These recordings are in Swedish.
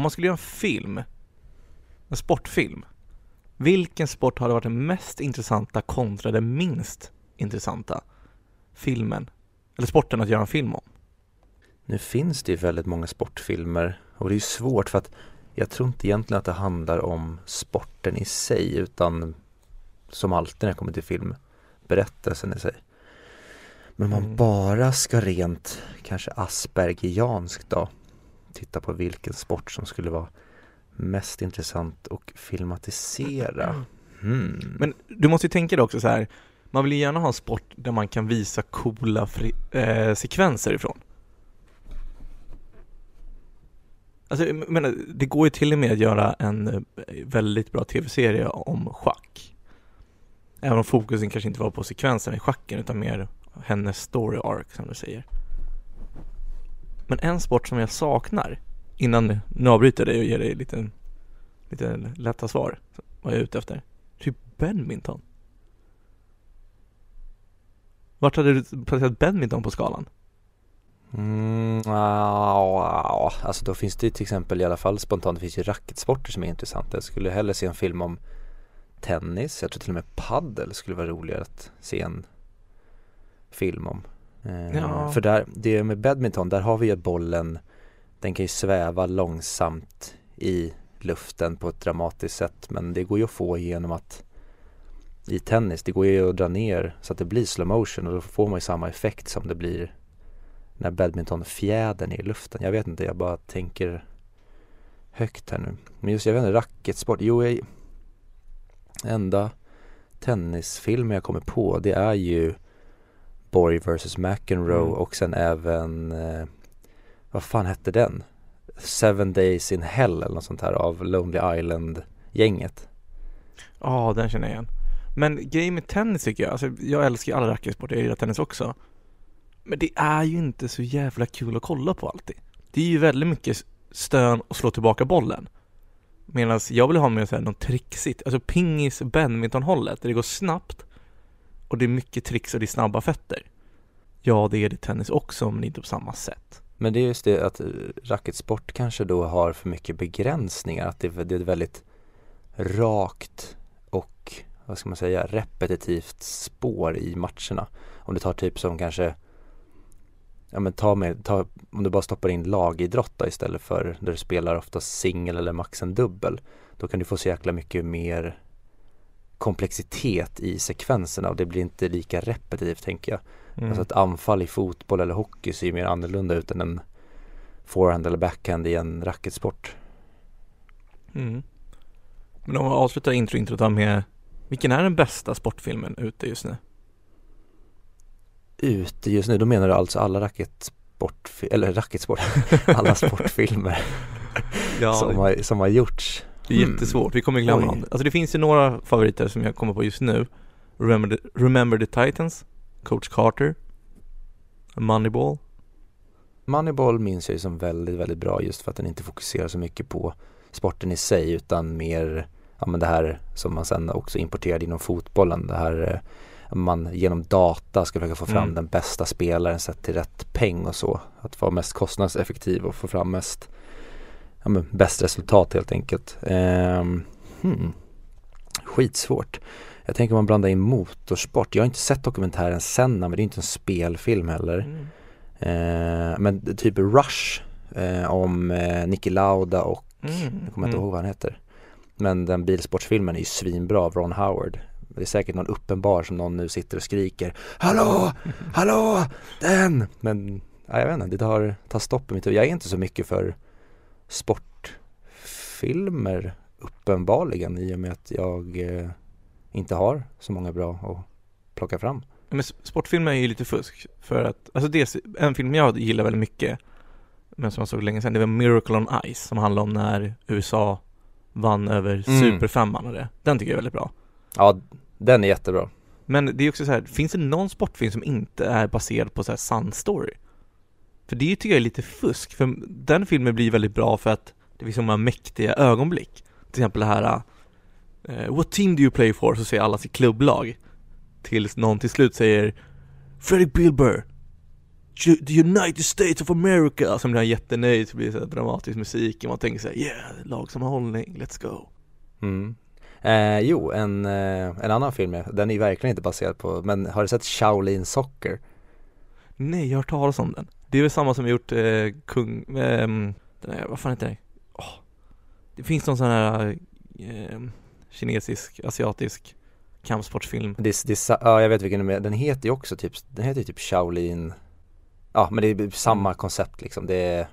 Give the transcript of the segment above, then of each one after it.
om man skulle göra en film, en sportfilm, vilken sport hade varit den mest intressanta kontra den minst intressanta filmen, eller sporten att göra en film om? Nu finns det ju väldigt många sportfilmer och det är ju svårt för att jag tror inte egentligen att det handlar om sporten i sig utan som alltid när det kommer till film, berättelsen i sig. Men om man Mm. bara ska rent kanske aspergianskt då titta på vilken sport som skulle vara mest intressant att filmatisera. Hmm. Men du måste ju tänka dig också så här, man vill ju gärna ha en sport där man kan visa coola fri, eh, sekvenser ifrån. Alltså, jag menar, det går ju till och med att göra en eh, väldigt bra tv-serie om schack. Även om fokusen kanske inte var på sekvensen i schacken utan mer hennes story arc som du säger. Men en sport som jag saknar, innan nu avbryter jag dig och ger dig lite, lite lätta svar, vad jag är ute efter. Typ badminton. Vart hade du placerat badminton på skalan? Mm, ja, alltså då finns det ju till exempel i alla fall spontant, det finns ju racketsporter som är intressanta. Jag skulle hellre se en film om tennis, jag tror till och med paddel skulle vara roligare att se en film om. Eh, Ja. För där, det med badminton, där har vi ju bollen, den kan ju sväva långsamt i luften på ett dramatiskt sätt men det går ju att få genom att i tennis, det går ju att dra ner så att det blir slow motion och då får man ju samma effekt som det blir när badmintonfjädern är i luften. Jag vet inte, jag bara tänker högt här nu. Men just, jag vet inte, racketsport. Jo, jag, enda tennisfilmen jag kommer på det är ju Borg vs McEnroe Mm. och sen även, eh, vad fan hette den? Seven Days in Hell eller något sånt här av Lonely Island-gänget. Ja, den känner jag igen. Men grejen med tennis tycker jag, alltså jag älskar ju alla racketsporter, jag gillar tennis också. Men det är ju inte så jävla kul att kolla på alltid. Det är ju väldigt mycket stön och slå tillbaka bollen. Medan jag vill ha mer såhär något trixigt, alltså pingis badmintonhållet, där det går snabbt och det är mycket tricks och det är snabba fötter. Ja, det är det i tennis också, men inte på samma sätt. Men det är just det att eh, racketsport kanske då har för mycket begränsningar. Att det, det är ett väldigt rakt och vad ska man säga repetitivt spår i matcherna. Om du tar typ som kanske Ja men ta med, ta, om du bara stoppar in lagidrott då istället för där du spelar ofta singel eller max en dubbel. Då kan du få så jäkla mycket mer komplexitet i sekvenserna och det blir inte lika repetitivt tänker jag. Mm. Alltså ett anfall i fotboll eller hockey ser ju mer annorlunda ut än en forehand eller backhand i en racketsport. Mm. Men om vi avslutar intro introt med vilken är den bästa sportfilmen ute just nu? Ute just nu, då menar du alltså alla racketsport, eller racketsport, alla sportfilmer Ja, som, har, som har gjorts. Det är Hmm. jättesvårt, vi kommer glömma Oj. någon. Alltså det finns ju några favoriter som jag kommer på just nu. Remember the, Remember the Titans, Coach Carter, Moneyball. Moneyball minns jag ju som väldigt, väldigt bra just för att den inte fokuserar så mycket på sporten i sig utan mer, ja men det här som man sen också importerade inom fotbollen, det här eh, man genom data ska försöka få fram Mm. den bästa spelaren sett till rätt peng och så. Att vara mest kostnadseffektiv och få fram mest, ja men bäst resultat helt enkelt. Ehm, hmm. Skitsvårt. Jag tänker om man blandar in motorsport. Jag har inte sett dokumentären Senna men det är inte en spelfilm heller. Mm. Eh, men typ Rush eh, om eh, Niki Lauda och, Mm. jag kommer inte Mm. ihåg vad han heter. Men den bilsportsfilmen är ju svinbra av Ron Howard. Det är säkert någon uppenbar som någon nu sitter och skriker Hallå! Hallå! Den! Men ja, jag vet inte, det tar, tar stopp i mitt huvud. Jag är inte så mycket för sportfilmer uppenbarligen i och med att jag eh, inte har så många bra att plocka fram. Men sportfilmer är ju lite fusk för att, alltså dels, en film jag gillar väldigt mycket men som jag såg länge sedan, det var Miracle on Ice som handlar om när USA vann över Mm. superfemman och det. Den tycker jag är väldigt bra. Ja, den är jättebra. Men det är också så här, finns det någon sportfilm som inte är baserad på så här sann story? För det tycker jag är lite fusk, för den filmen blir väldigt bra för att det finns så många mäktiga ögonblick. Till exempel det här eh, What team do you play for? Så säger alla sitt klubblag. Tills någon till slut säger Fredrik Bilber "Ju- The United States of America Som blir han jättenöjd så blir det så dramatisk musik och man tänker såhär Yeah, lagsammanhållning, let's go Mm. Eh, jo, en, eh, en annan film, den är ju verkligen inte baserad på, men har du sett Shaolin Soccer? Nej, jag har hört talas om den Det är väl samma som gjort eh, Kung, ehm, den här, vad fan heter det? Åh, det finns någon sån här eh, kinesisk, asiatisk kampsportsfilm. Det, är- det, är ja jag vet vilken du menar, den heter ju också typ, den heter ju typ Shaolin. Ja men det är samma koncept liksom, det är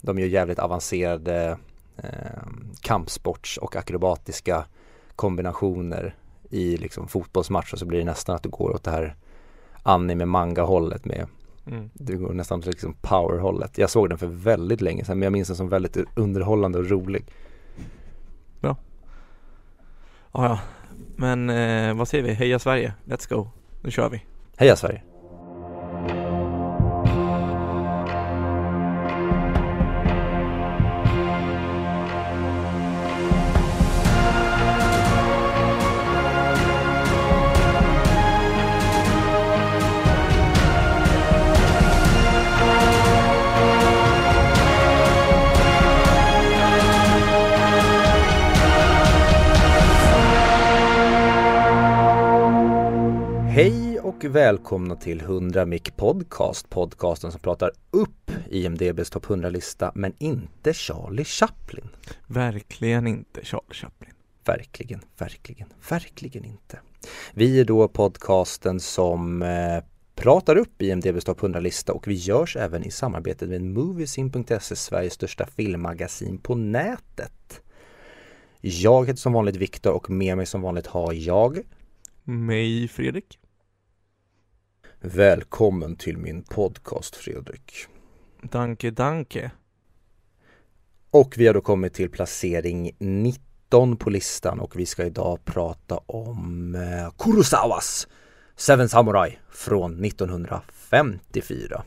De gör jävligt avancerade eh, kampsports och akrobatiska kombinationer i liksom fotbollsmatch och så blir det nästan att du går åt det här anime manga hållet med mm. Det går nästan åt liksom power hållet Jag såg den för väldigt länge sedan men jag minns den som väldigt underhållande och rolig Ja, ja. Men eh, vad säger vi? Heja Sverige, let's go, nu kör vi Heja Sverige! Och välkomna till 100 Mic Podcast, podcasten som pratar upp IMDBs topp 100-lista men inte Charlie Chaplin. Verkligen inte Charlie Chaplin Verkligen, verkligen, verkligen inte. Vi är då podcasten som eh, pratar upp IMDBs topp 100-lista och vi görs även i samarbete med Moviesin.se, Sveriges största filmmagasin på nätet. Jag heter som vanligt Viktor och med mig som vanligt har jag Mig Fredrik Välkommen till min podcast Fredrik. Danke danke Och vi har då kommit till placering 19 på listan och vi ska idag prata om eh, Kurosawas Seven Samurai från 1954.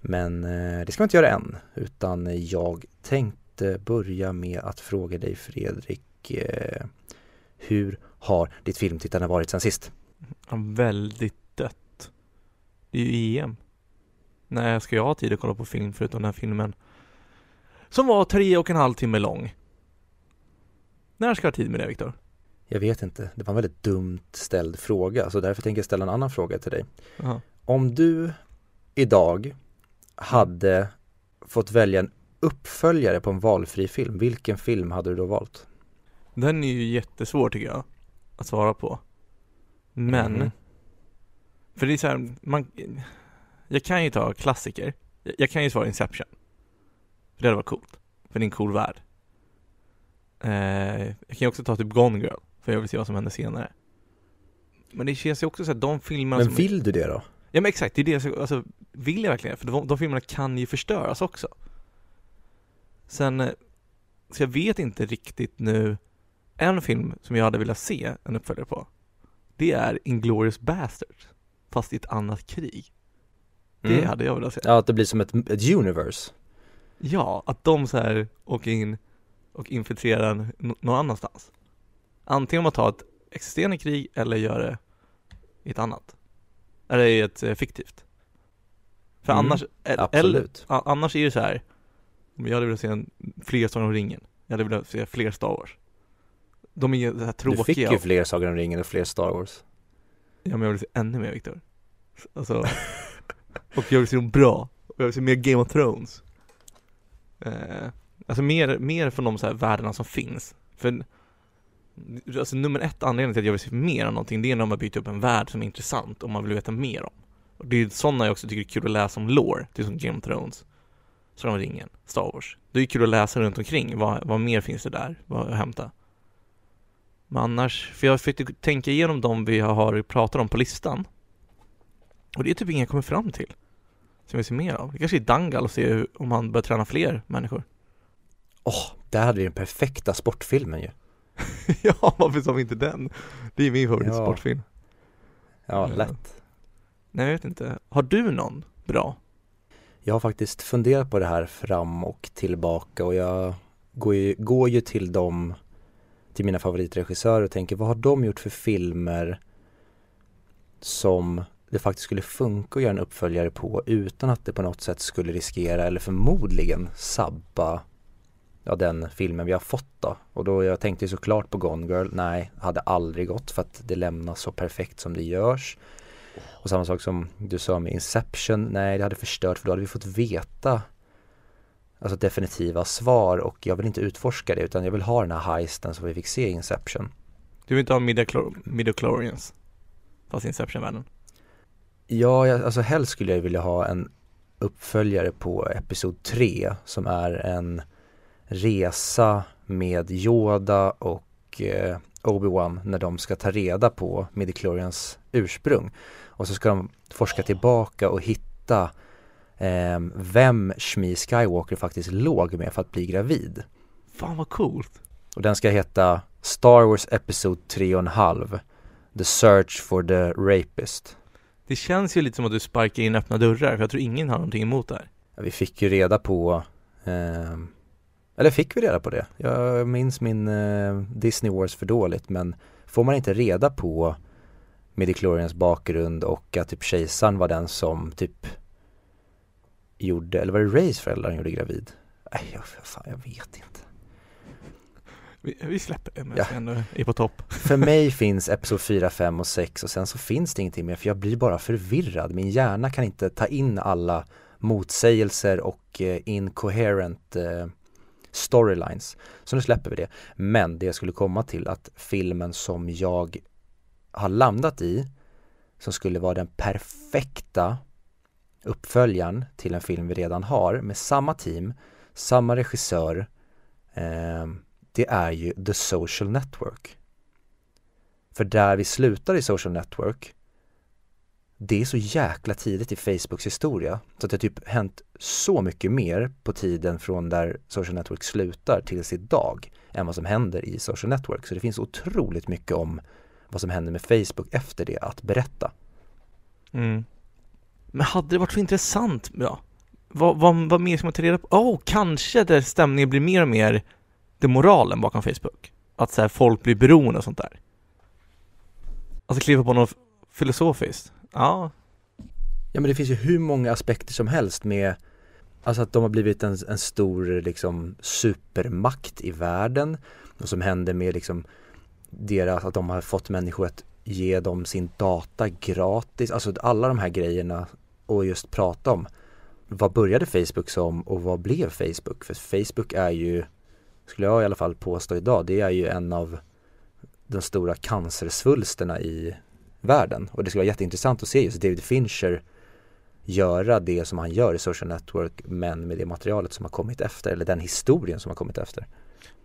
Men eh, det ska vi inte göra än utan jag tänkte börja med att fråga dig Fredrik eh, Hur har ditt filmtittande varit sen sist? Väldigt Det är ju EM När ska jag ha tid att kolla på film förutom den här filmen Som var tre och en halv timme lång När ska jag ha tid med det Viktor? Jag vet inte, det var en väldigt dumt ställd fråga så därför tänker jag ställa en annan fråga till dig. Jaha. Om du idag hade fått välja en uppföljare på en valfri film, vilken film hade du då valt? Den är ju jättesvår tycker jag Att svara på Men Mhm. För det är så här, man Jag kan ju ta klassiker. Jag jag kan ju svara Inception. För det hade varit coolt. För det är en cool värld. Eh, Jag kan ju också ta typ Gone Girl För jag vill se vad som händer senare. Men det känns ju också så att de filmerna Men som vill du det då? Ja men exakt, det är det jag alltså Vill jag verkligen? För de, de filmerna kan ju förstöras också. Sen eh, Så jag vet inte riktigt nu En film som jag hade velat se en uppföljare på Det är Inglourious Basterds Fast i ett annat krig. Det Mm. hade jag velat se. Ja, att det blir som ett, ett universe. Ja, att de så här åker in och infiltrerar någon annanstans. Antingen om att ta ett existerande krig eller gör det i ett annat. Eller i ett eh, fiktivt. För Mm, annars, e- eller, annars är det så här Jag hade velat se en, fler Sagan om ringen. Jag hade velat se fler Star Wars. De är så här tråkiga Du fick ju fler Sagan om ringen och fler Star Wars. Ja men jag vill se ännu mer Viktor. Alltså Och jag vill se dem bra. Och jag vill se mer Game of Thrones. Eh, Alltså mer, mer från de så här världarna som finns. För Alltså nummer ett anledning till att jag vill se mer av någonting Det är när de har byggt upp en värld som är intressant och man vill veta mer om. Och det är sådana jag också tycker är kul att läsa om lore. Det är som Game of Thrones Sagan om ringen, Star Wars. Det är kul att läsa runt omkring, vad, vad mer finns det där, vad att hämta? Men annars, för jag försökte tänka igenom de vi har pratat om på listan Och det är typ inget jag kommer fram till Som vi ser mer av. Det kanske är Dangal och se om han börjar träna fler människor Åh, där hade vi den perfekta sportfilmen ju. Ja, varför sa vi inte den? Det är min favoritsportfilm Ja, Ja. lätt. Nej jag vet inte, har du någon bra? Jag har faktiskt funderat på det här fram och tillbaka och jag går ju, går ju till dem, till mina favoritregissörer och tänker vad har de gjort för filmer som det faktiskt skulle funka att göra en uppföljare på utan att det på något sätt skulle riskera eller förmodligen sabba ja, den filmen vi har fått då. Och då jag tänkte såklart på Gone Girl, nej, hade aldrig gått för att det lämnas så perfekt som det görs. Och samma sak som du sa med Inception, nej det hade förstört för då hade vi fått veta Alltså definitiva svar och jag vill inte utforska det utan jag vill ha den här heisten som vi fick se i Inception. Du vill inte ha midichlorians? Fast Inception-världen? Ja, jag, alltså helst skulle jag vilja ha en uppföljare på Episod 3 som är en resa med Yoda och eh, Obi-Wan när de ska ta reda på midichlorians ursprung. Och så ska de forska tillbaka och hitta eh, vem Shmi Skywalker faktiskt låg med för att bli gravid. Fan vad coolt! Och den ska heta Star Wars Episod 3,5 The Search for the Rapist. Det känns ju lite som att du sparkar in öppna dörrar, för jag tror ingen har någonting emot det här. Ja, vi fick ju reda på eh, eller fick vi reda på det? Jag minns min eh, Disney Wars för dåligt men får man inte reda på Midichlorians bakgrund och att typ kejsaren var den som typ gjorde, eller var det Rays föräldrar som gjorde gravid? Nej, jag, fan, jag vet inte. Vi, vi släpper det, ja. ändå är på topp. För mig finns Episod 4, 5 och 6 och sen så finns det ingenting mer för jag blir bara förvirrad. Min hjärna kan inte ta in alla motsägelser och eh, incoherent eh, storylines. Så nu släpper vi det. Men det jag skulle komma till att filmen som jag har landat i som skulle vara den perfekta uppföljaren till en film vi redan har med samma team, samma regissör eh, det är ju The Social Network. För där vi slutar i Social Network det är så jäkla tidigt i Facebooks historia så att det har typ hänt så mycket mer på tiden från där Social Network slutar tills idag än vad som händer i Social Network. Så det finns otroligt mycket om vad som händer med Facebook efter det att berätta. Mm. Men hade det varit så intressant, ja, vad, vad, vad mer ska man ta reda på? Oh, kanske där stämningen blir mer och mer det moralen bakom Facebook. Att så här, folk blir beroende och sånt där. Alltså kliva på något filosofiskt. Ja. Ja men det finns ju hur många aspekter som helst med Alltså att de har blivit en, en stor liksom supermakt i världen och som händer med liksom deras, att de har fått människor att ge dem sin data gratis, alltså alla de här grejerna och just prata om vad började Facebook som och vad blev Facebook? För Facebook är ju, skulle jag i alla fall påstå idag, det är ju en av de stora cancersvulsterna i världen. Och det skulle vara jätteintressant att se just David Fincher göra det som han gör i Social Network men med det materialet som har kommit efter eller den historien som har kommit efter.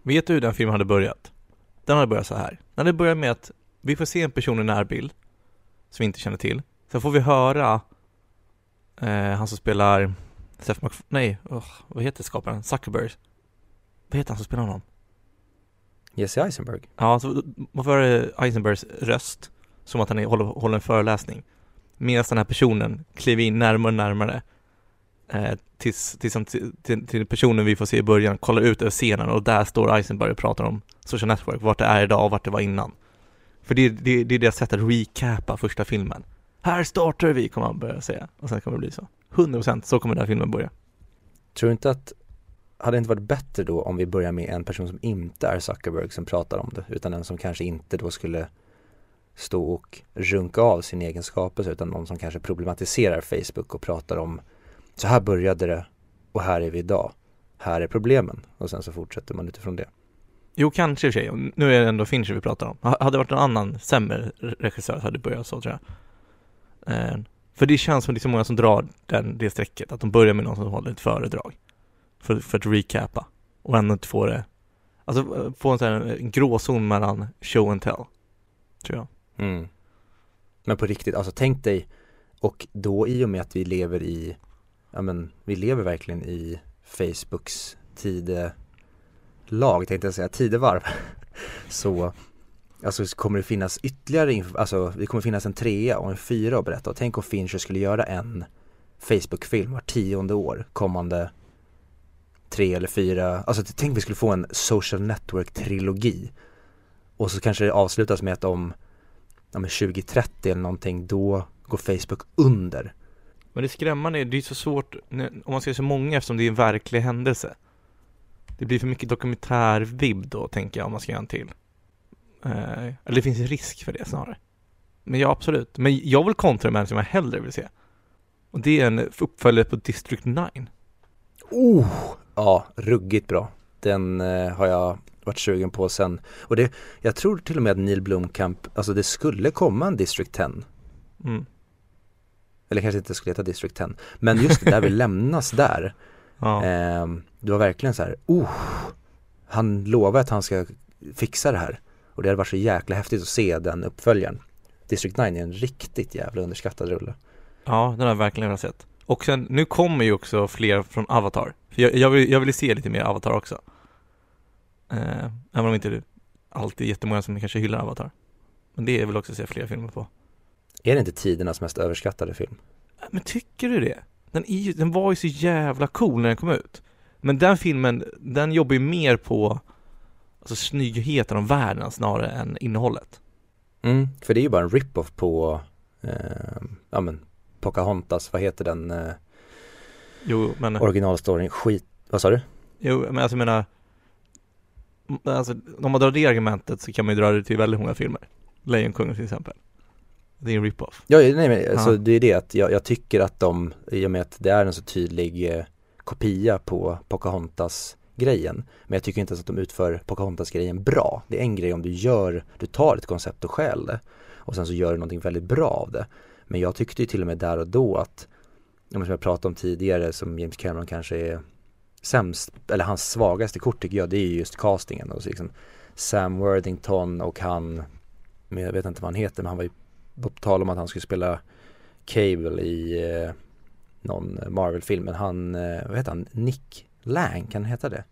Vet du hur den filmen hade börjat? Den hade börjat så här. Den hade börjat med att vi får se en person i närbild som vi inte känner till. Sen får vi höra eh, han som spelar Seth MacF nej, oh, vad heter skaparen? Zuckerberg. Vad heter han som spelar honom? Jesse Eisenberg. Ja, så man får höra Eisenbergs röst som att han håller, håller en föreläsning. Medan den här personen kliver in närmare och närmare eh, tills, tills, till, till, personen vi får se i början kollar ut över scenen och där står Eisenberg och pratar om social network, vart det är idag och vart det var innan. För det, det, det är deras sätt att recapa första filmen. Här startar vi, kommer han börja säga. Och sen kommer det bli så. 100% så kommer den här filmen börja. Tror du inte att, hade det inte varit bättre då om vi börjar med en person som inte är Zuckerberg som pratar om det, utan en som kanske inte då skulle stå och runka av sin egen skapelse utan någon som kanske problematiserar Facebook och pratar om så här började det och här är vi idag. Här är problemen och sen så fortsätter man utifrån det. Jo, kanske i och för sig. Nu är det ändå Fincher vi pratar om. Hade det varit en annan sämre regissör så hade det börjat så tror jag. Eh, för det känns som det är så många som drar den, det strecket, att de börjar med någon som håller ett föredrag. För, för att recapa. Och ändå inte få det, alltså eh, få en sån här en gråzon mellan show and tell. Tror jag. Mm. Men på riktigt, alltså tänk dig och då i och med att vi lever i, ja men vi lever verkligen i Facebooks tidelag, tänkte jag säga, tidevarv. Så Alltså kommer det finnas ytterligare alltså det kommer finnas en trea och en fyra att berätta och tänk om Fincher skulle göra en Facebook-film var tionde år kommande tre eller fyra, alltså tänk vi skulle få en social network-trilogi och så kanske det avslutas med att om ja, men 2030 eller någonting, då går Facebook under. Men det skrämmande är, det är så svårt om man ska göra så många eftersom det är en verklig händelse. Det blir för mycket dokumentärvibb då, tänker jag, om man ska göra en till. Eh, eller det finns risk för det snarare. Men ja, absolut. Men jag vill kontra med en som jag hellre vill se. Och det är en uppföljare på District 9. Oh! Ja, ruggigt bra. Den eh, har jag varit sugen på sen. Och det, jag tror till och med att Neil Blomkamp, alltså det skulle komma en District 10. Mm. Eller kanske inte skulle heta District 10. Men just där vi lämnas där. Ja. Eh, det var verkligen så här, oh! Han lovar att han ska fixa det här. Och det hade varit så jäkla häftigt att se den uppföljaren. District 9 är en riktigt jävla underskattad rulle. ja, den har jag verkligen velat sett. Och sen, nu kommer ju också fler från Avatar. För jag, jag, vill, jag vill se lite mer Avatar också. Eh, även om inte det alltid är jättemånga som kanske hyllar Avatar. Men det är väl också se fler filmer på. Är det inte tidernas mest överskattade film? Men tycker du det? Den, är den var ju så jävla cool när den kom ut. Men den filmen, den jobbar ju mer på alltså snyggheten av världen snarare än innehållet. Mm, för det är ju bara en rip-off på, eh, ja men Pocahontas, vad heter den eh, Jo, men, originalstoryn? Skit, vad sa du? jo, men alltså jag menar, alltså om man drar det argumentet så kan man ju dra det till väldigt många filmer. Lejonkungen till exempel. Det är en rip-off. Ja, nej men alltså det är det att jag, jag tycker att de, i och med att det är en så tydlig eh, kopia på Pocahontas grejen Men jag tycker inte ens att de utför Pocahontas grejen bra. Det är en grej om du gör, du tar ett koncept och stjäl det Och sen så gör du någonting väldigt bra av det. Men jag tyckte ju till och med där och då att Som jag pratade om tidigare som James Cameron kanske är sämst, eller hans svagaste kort tycker jag det är ju just castingen. Och så liksom Sam Worthington och han, men jag vet inte vad han heter men han var ju på tal om att han skulle spela Cable i eh, någon Marvel-film, men han, eh, vad heter han, Nick Lang, kan han heta det?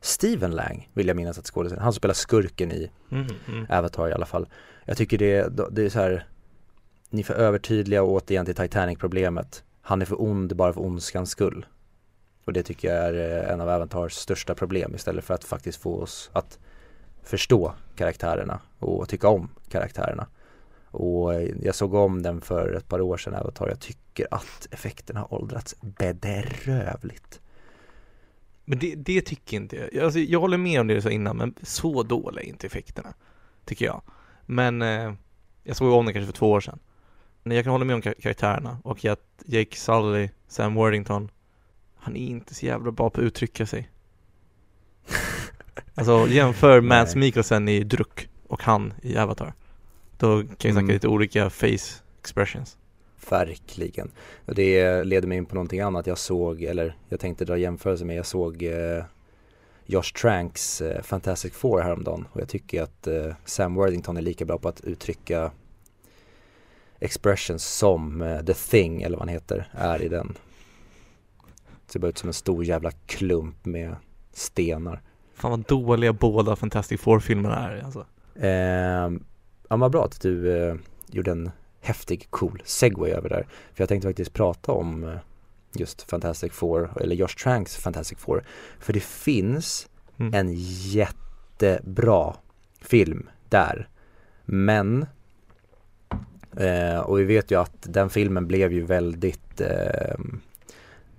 Steven Lang vill jag minnas att skådespelaren, han spelar skurken i Mm, mm. Avatar i alla fall. Jag tycker det, det är så här, ni är för övertydliga och återigen till Titanic-problemet. Han är för ond bara för ondskans skull. Och det tycker jag är eh, en av Avatars största problem istället för att faktiskt få oss att förstå karaktärerna och tycka om karaktärerna. Och eh, jag såg om den för ett par år sedan Avatar. Jag tycker att effekterna har åldrats bedrövligt. Men det, det tycker inte jag. Alltså, jag håller med om det du sa innan, men så dåliga är inte effekterna. Tycker jag. Men eh, jag såg om den kanske för två år sedan. Men jag kan hålla med om kar- karaktärerna och att Jake Sully, Sam Worthington, han är inte så jävla bra på att uttrycka sig. Alltså jämför Mads. Mikkelsen i Druck och han i Avatar. Då kan vi snacka Mm. lite olika face expressions. Verkligen. Och det leder mig in på någonting annat jag såg, eller jag tänkte dra jämförelse med, jag såg eh, Josh Tranks eh, Fantastic Four häromdagen och jag tycker att eh, Sam Worthington är lika bra på att uttrycka expressions som eh, The Thing, eller vad han heter, är i den. Ser bara ut som en stor jävla klump med stenar. Fan vad dåliga båda Fantastic Four-filmerna är alltså. Eh, ja, vad bra att du eh, gjorde en häftig, cool segway över där. För jag tänkte faktiskt prata om eh, just Fantastic Four, eller Josh Tranks Fantastic Four. För det finns Mm. en jättebra film där. Men, eh, och vi vet ju att den filmen blev ju väldigt eh,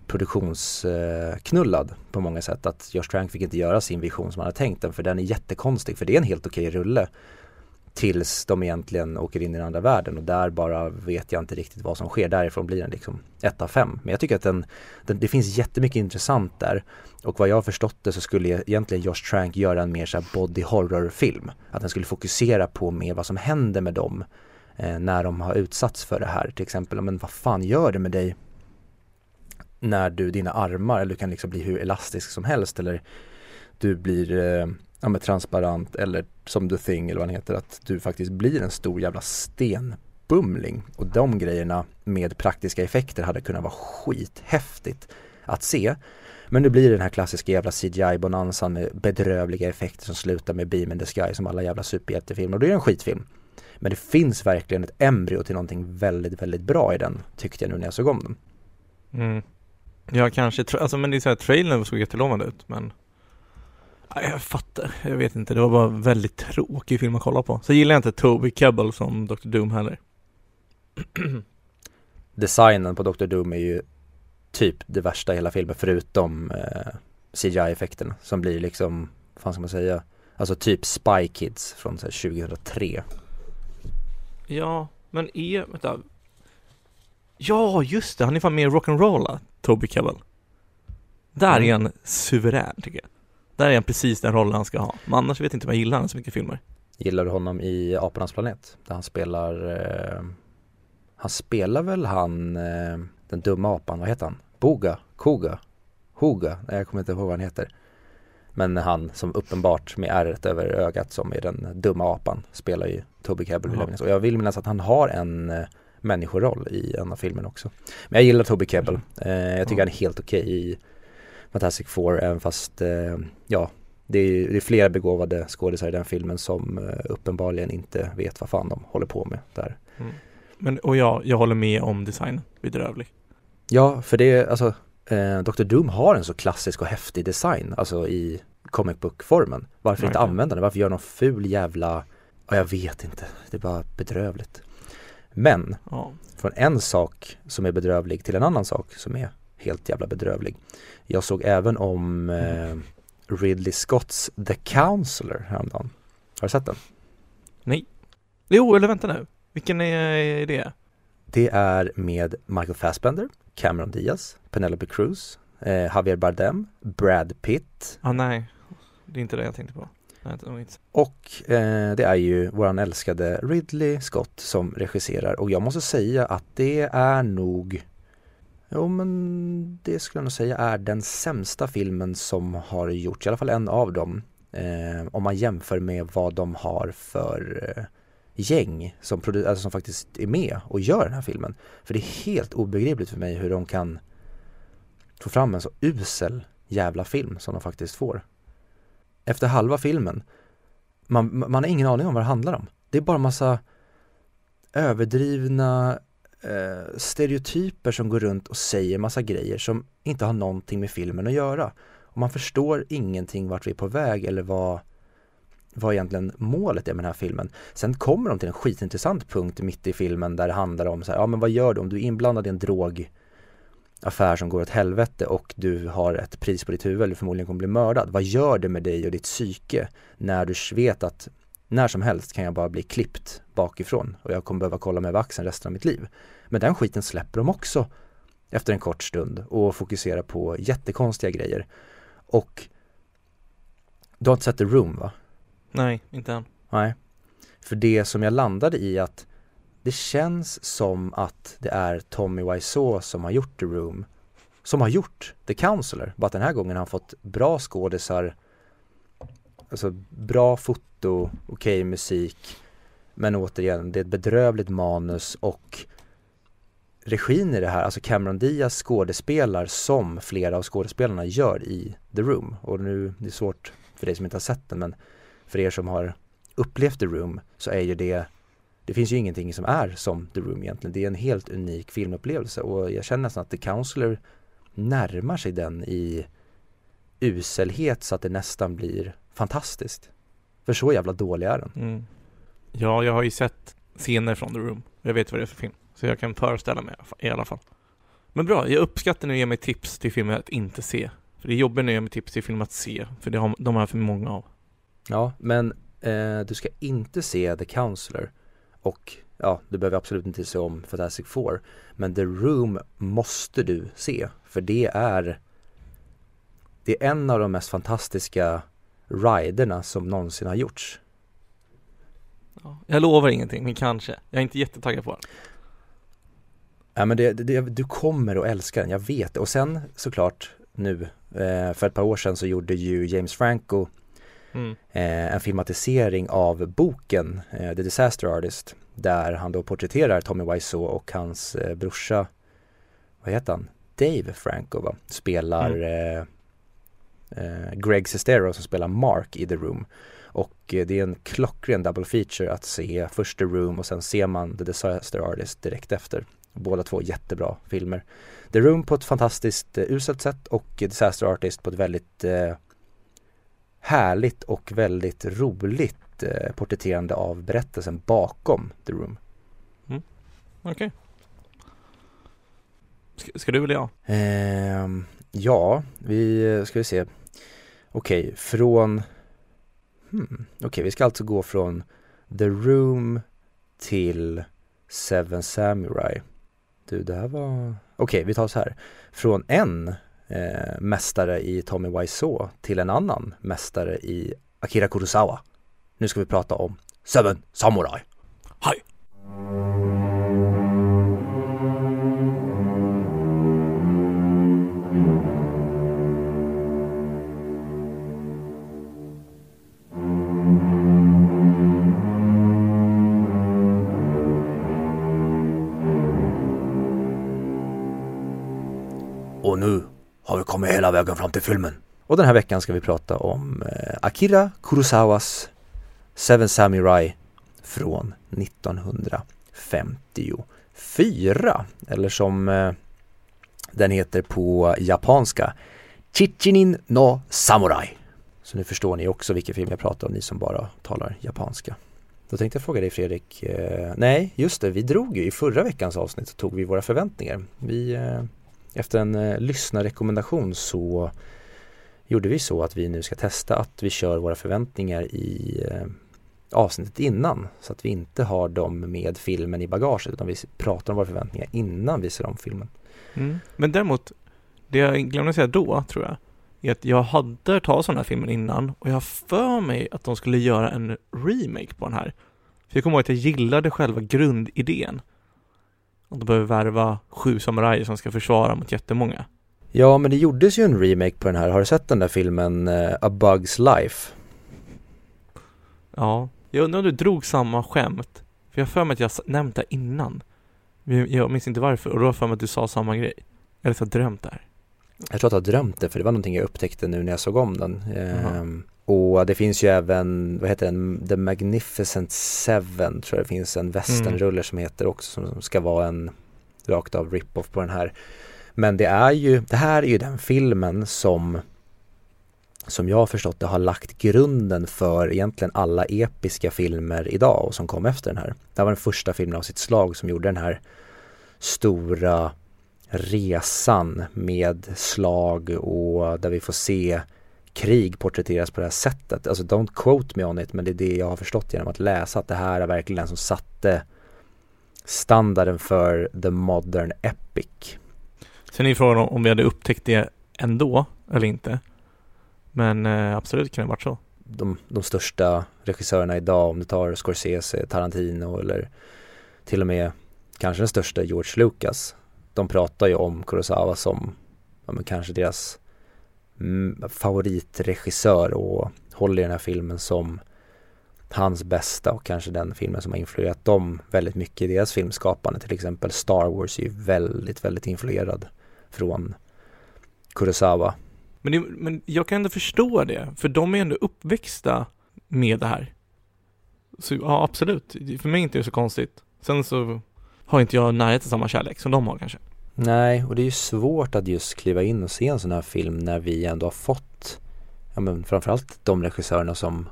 produktionsknullad på många sätt. Att Josh Trank fick inte göra sin vision som han hade tänkt den för den är jättekonstig för det är en helt okej rulle. Tills de egentligen åker in i den andra världen och där bara vet jag inte riktigt vad som sker. Därifrån blir den liksom 1 av 5. Men jag tycker att den, den, det finns jättemycket intressant där. Och vad jag har förstått det så skulle e- egentligen Josh Trank göra en mer så här body horror film. Att den skulle fokusera på mer vad som händer med dem eh, när de har utsatts för det här. Till exempel, men vad fan gör det med dig när du, dina armar, eller du kan liksom bli hur elastisk som helst eller du blir eh, ja, med transparent eller som The Thing eller vad den heter, att du faktiskt blir en stor jävla stenbumling. Och de grejerna med praktiska effekter hade kunnat vara skithäftigt att se. Men nu blir det den här klassiska jävla CGI-bonanzan med bedrövliga effekter som slutar med Beam in the Sky som alla jävla superhjältefilmer och det är en skitfilm. Men det finns verkligen ett embryo till någonting väldigt, väldigt bra i den tyckte jag nu när jag såg om den. Mm. Ja, kanske. Alltså, men det är så här, trailern såg jättelovande ut, men jag fattar. Jag vet inte. Det var bara väldigt tråkig film att kolla på. Så gillar jag inte Toby Kebbell som Dr. Doom heller. designen på Dr. Doom är ju typ det värsta i hela filmen förutom eh, CGI-effekterna som blir liksom, vad fan ska man säga, alltså typ Spy Kids från här, 2003. Ja, men är, vänta. Ja, just det, han är fan med i Rock'n'Rolla, Toby Kebbell. Där är Mm. han suverän tycker jag. Där är han precis den rollen han ska ha. Men annars vet jag inte om jag gillar han så mycket filmer. Gillar du honom i Apornas planet? Där han spelar, eh, han spelar väl han, eh, den dumma apan, vad heter han? Boga? Koga? Hoga? Nej, jag kommer inte ihåg vad han heter. Men han som uppenbart med ärret över ögat som är den dumma apan spelar ju Toby Jaha. minnas. Och jag vill minnas att han har en eh, människoroll i en av filmerna också. Men jag gillar Toby Kebbell. Eh, jag tycker Ja. han är helt okej i Fantastic Four även fast eh, ja det är, det är flera begåvade skådisar i den filmen som eh, uppenbarligen inte vet vad fan de håller på med där. Men, och jag, jag håller med om designen, bedrövlig. Ja, för det är alltså eh, Dr. Doom har en så klassisk och häftig design, alltså i comic book-formen. Varför inte Verkligen. använda den? Varför göra någon ful jävla, ja jag vet inte, det är bara bedrövligt. Men Ja. från en sak som är bedrövlig till en annan sak som är helt jävla bedrövlig. Jag såg även om eh, Ridley Scotts The Counselor häromdagen. Har du sett den? Jo, eller vänta nu. Vilken är det? Det är med Michael Fassbender, Cameron Diaz, Penelope Cruz, eh, Javier Bardem, Brad Pitt Ah, nej. Det är inte det jag tänkte på. Nej, och eh, det är ju våran älskade Ridley Scott som regisserar och jag måste säga att det är nog Jo men det skulle jag nog säga är den sämsta filmen som har gjorts, i alla fall en av dem eh, om man jämför med vad de har för eh, gäng som, alltså som faktiskt är med och gör den här filmen. För det är helt obegripligt för mig hur de kan få fram en så usel jävla film som de faktiskt får. Efter halva filmen, man, man har ingen aning om vad det handlar om. Det är bara massa överdrivna eh, stereotyper som går runt och säger massa grejer som inte har någonting med filmen att göra. Och man förstår ingenting vart vi är på väg eller vad, vad egentligen målet är med den här filmen. Sen kommer de till en skitintressant punkt mitt i filmen där det handlar om så här, ja men vad gör du om du är inblandad i en drogaffär som går åt helvete och du har ett pris på ditt huvud eller förmodligen kommer bli mördad. Vad gör det med dig och ditt psyke när du vet att när som helst kan jag bara bli klippt bakifrån och jag kommer behöva kolla mig över axeln resten av mitt liv. Men den skiten släpper de också efter en kort stund och fokuserar på jättekonstiga grejer. Och du har inte sett The Room va? Nej, inte än. Nej. För det som jag landade i att det känns som att det är Tommy Wiseau som har gjort The Room som har gjort The Counselor. Bara att den här gången har han fått bra skådisar Alltså bra foto, okej musik Men återigen, det är ett bedrövligt manus och Regin i det här, alltså Cameron Diaz skådespelar som flera av skådespelarna gör i The Room Och nu, det är svårt för dig som inte har sett den men för er som har upplevt The Room så är ju det Det finns ju ingenting som är som The Room egentligen. Det är en helt unik filmupplevelse och jag känner nästan att The Counselor närmar sig den i uselhet så att det nästan blir fantastiskt. För så jävla dålig är den. Mm. Ja, jag har ju sett scener från The Room. Jag vet vad det är för film. Så jag kan föreställa mig i alla fall. Men bra, jag uppskattar när du ger mig tips till filmer att inte se. För det är jobbigt när du ger mig tips till filmer att se. För det har, de har för många av. Ja, men eh, du ska inte se The Counselor och ja, du behöver absolut inte se om Fantastic Four. Men The Room måste du se, för det är det är en av de mest fantastiska riderna som någonsin har gjorts. Ja. Jag lovar ingenting, men kanske. Jag är inte jättetaggad på den. Ja men det, det, du kommer att älska den, jag vet det. Och sen såklart nu, eh, för ett par år sedan så gjorde ju James Franco Mm. eh, en filmatisering av boken eh, The Disaster Artist där han då porträtterar Tommy Wiseau och hans brorsa, vad heter han? Dave Franco va? Spelar eh, Greg Sestero som spelar Mark i The Room. Och eh, det är en klockren double feature att se först The Room och sen ser man The Disaster Artist direkt efter. Båda två jättebra filmer. The Room på ett fantastiskt eh, uselt sätt och Disaster Artist på ett väldigt eh, härligt och väldigt roligt eh, porträtterande av berättelsen bakom The Room. Okej. Ska, ska du eller jag? Ehm, ja, vi ska vi se. Okej, från hmm, Okej, vi ska alltså gå från The Room till Seven Samurai. Du, det här var... Okej, vi tar så här. Från en eh, mästare i Tommy Wiseau till en annan mästare i Akira Kurosawa. Nu ska vi prata om Seven Samurai. Hej! Och nu har vi kommit hela vägen fram till filmen. Och den här veckan ska vi prata om eh, Akira Kurosawas Seven Samurai från 1954. Eller som eh, den heter på japanska Chichinin no Samurai. Så nu förstår ni också vilken film jag pratar om, ni som bara talar japanska. Då tänkte jag fråga dig Fredrik, eh, nej just det, vi drog ju i förra veckans avsnitt så tog vi våra förväntningar. Vi, efter en eh, lyssnarrekommendation så gjorde vi så att vi nu ska testa att vi kör våra förväntningar i eh, avsnittet innan så att vi inte har dem med filmen i bagaget utan vi pratar om våra förväntningar innan vi ser om filmen. Mm. Men däremot, det jag glömde säga då, tror jag, är att jag hade hört talas om den här filmen innan och jag har för mig att de skulle göra en remake på den här. För jag kommer ihåg att jag gillade själva grundidén. De behöver värva sju samurajer som ska försvara mot jättemånga. Ja men det gjordes ju en remake på den här, har du sett den där filmen eh, A Bug's Life? Ja, jag undrar om du drog samma skämt. För jag har för mig att jag nämnt det innan. Jag minns inte varför och då har jag för mig att du sa samma grej. Eller så har jag drömt det här. Jag tror att jag har drömt det för det var någonting jag upptäckte nu när jag såg om den. Jaha. Och det finns ju även, vad heter den, The Magnificent Seven tror jag det finns en westernrulle som heter också som, som ska vara en rakt av rip-off på den här. Men det är ju, det här är ju den filmen som som jag har förstått det har lagt grunden för egentligen alla episka filmer idag och som kom efter den här. Det här var den första filmen av sitt slag som gjorde den här stora resan med slag och där vi får se krig porträtteras på det här sättet. Alltså don't quote me on it men det är det jag har förstått genom att läsa att det här är verkligen den som satte standarden för the modern epic. Sen är frågan om vi hade upptäckt det ändå, eller inte. Men eh, absolut kan det ha varit så. De, de största regissörerna idag om du tar Scorsese, Tarantino eller till och med kanske den största George Lucas. De pratar ju om Kurosawa som ja, men kanske deras favoritregissör och håller den här filmen som hans bästa och kanske den filmen som har influerat dem väldigt mycket i deras filmskapande. Till exempel Star Wars är ju väldigt, väldigt influerad från Kurosawa. Men, det, men jag kan ändå förstå det, för de är ändå uppväxta med det här. Så ja, absolut. För mig är inte det så konstigt. Sen så har inte jag närhet till samma kärlek som de har kanske. Nej, och det är ju svårt att just kliva in och se en sån här film när vi ändå har fått, ja men framförallt de regissörerna som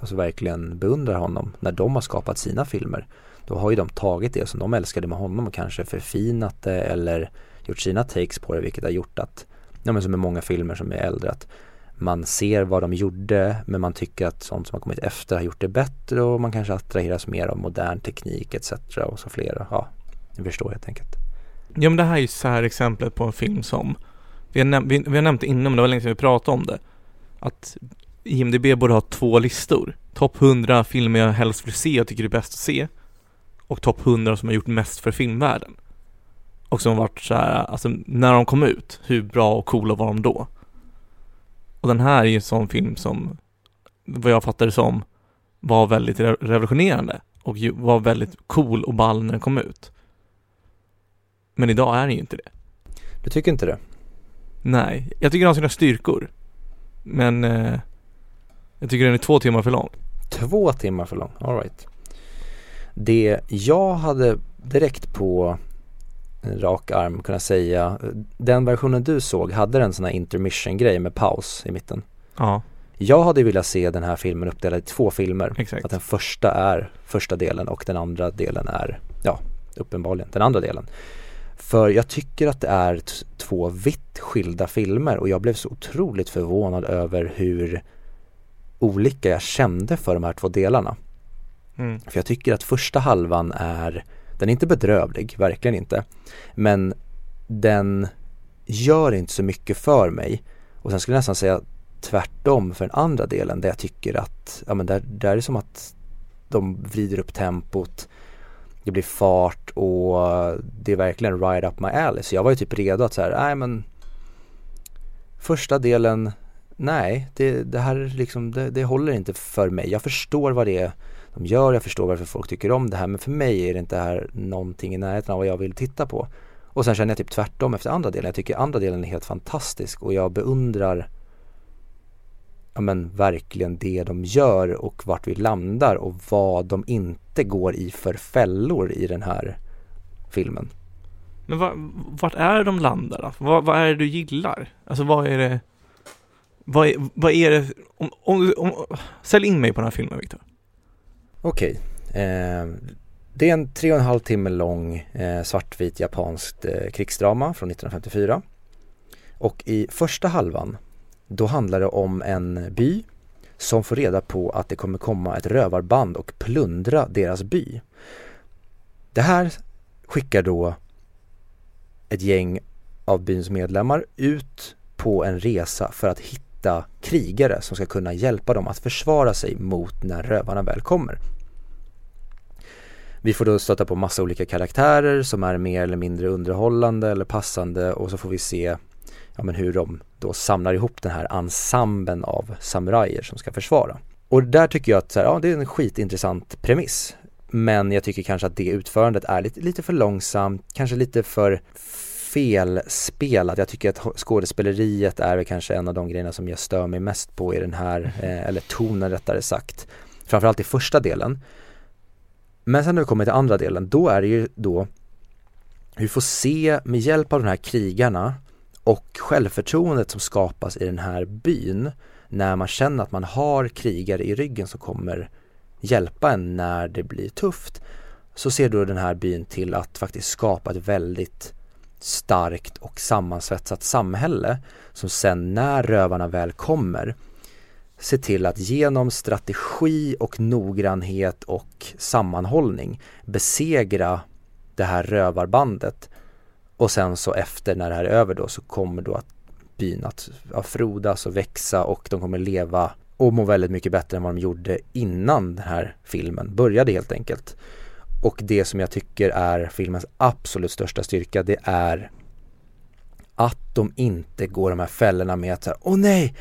alltså verkligen beundrar honom, när de har skapat sina filmer. Då har ju de tagit det som de älskade med honom och kanske förfinat det eller gjort sina takes på det vilket har gjort att, ja men som med många filmer som är äldre, att man ser vad de gjorde men man tycker att sånt som har kommit efter har gjort det bättre och man kanske attraheras mer av modern teknik etc. och så flera. Ja, ni förstår helt enkelt. Ja men det här är ju så här exemplet på en film som vi har, näm- vi, vi har nämnt det innan men det var länge sedan vi pratade om det. Att IMDB borde ha två listor. Topp 100 filmer jag helst vill se och tycker det är bäst att se. Och topp 100 som har gjort mest för filmvärlden. Och som har varit så här, alltså när de kom ut, hur bra och coola var de då? Och den här är ju en sån film som, vad jag fattar det som, var väldigt revolutionerande. Och var väldigt cool och ball när den kom ut. Men idag är den ju inte det. Du tycker inte det? Nej, jag tycker den har sina styrkor. Men eh, jag tycker den är två timmar för lång. Två timmar för lång, alright. Det jag hade direkt på en rak arm kunnat säga, den versionen du såg, hade den sån här intermission grej med paus i mitten? Ja, Jag hade velat se den här filmen uppdelad i två filmer. exakt. Att den första är första delen och den andra delen är, ja, uppenbarligen den andra delen. För jag tycker att det är två vitt skilda filmer och jag blev så otroligt förvånad över hur olika jag kände för de här två delarna. Mm. För jag tycker att första halvan är, den är inte bedrövlig, verkligen inte. Men den gör inte så mycket för mig. Och sen skulle jag nästan säga tvärtom för den andra delen där jag tycker att, ja men där, där är det som att de vrider upp tempot det blir fart och det är verkligen right up my alley. Så jag var ju typ redo att så här, nej men första delen, nej det, det här liksom, det, det, håller inte för mig. Jag förstår vad det är de gör, jag förstår varför folk tycker om det här men för mig är det inte här någonting i närheten av vad jag vill titta på. Och sen känner jag typ tvärtom efter andra delen. Jag tycker andra delen är helt fantastisk och jag beundrar ja men verkligen det de gör och vart vi landar och vad de inte går i för fällor i den här filmen. Men va, vart är de landar då? Vad, vad är det du gillar? Alltså vad är det Vad är, vad är det om, om, om, Sälj in mig på den här filmen Viktor Okej eh, Det är en tre och en halv timme lång eh, svartvit japanskt eh, krigsdrama från 1954 Och i första halvan då handlar det om en by som får reda på att det kommer komma ett rövarband och plundra deras by. Det här skickar då ett gäng av byns medlemmar ut på en resa för att hitta krigare som ska kunna hjälpa dem att försvara sig mot när rövarna väl kommer. Vi får då stöta på massa olika karaktärer som är mer eller mindre underhållande eller passande och så får vi se ja, men hur de då samlar ihop den här ensemblen av samurajer som ska försvara. Och där tycker jag att här, ja, det är en skitintressant premiss. Men jag tycker kanske att det utförandet är lite, lite för långsamt, kanske lite för felspelat. Jag tycker att skådespeleriet är väl kanske en av de grejerna som jag stör mig mest på i den här, mm. eh, eller tonen rättare sagt. Framförallt i första delen. Men sen när vi kommer till andra delen, då är det ju då vi får se med hjälp av de här krigarna och självförtroendet som skapas i den här byn när man känner att man har krigare i ryggen som kommer hjälpa en när det blir tufft så ser då den här byn till att faktiskt skapa ett väldigt starkt och sammansvetsat samhälle som sen när rövarna väl kommer ser till att genom strategi och noggrannhet och sammanhållning besegra det här rövarbandet och sen så efter när det här är över då så kommer då att byn att ja, frodas och växa och de kommer leva och må väldigt mycket bättre än vad de gjorde innan den här filmen började helt enkelt. Och det som jag tycker är filmens absolut största styrka det är att de inte går de här fällorna med att säga, åh nej,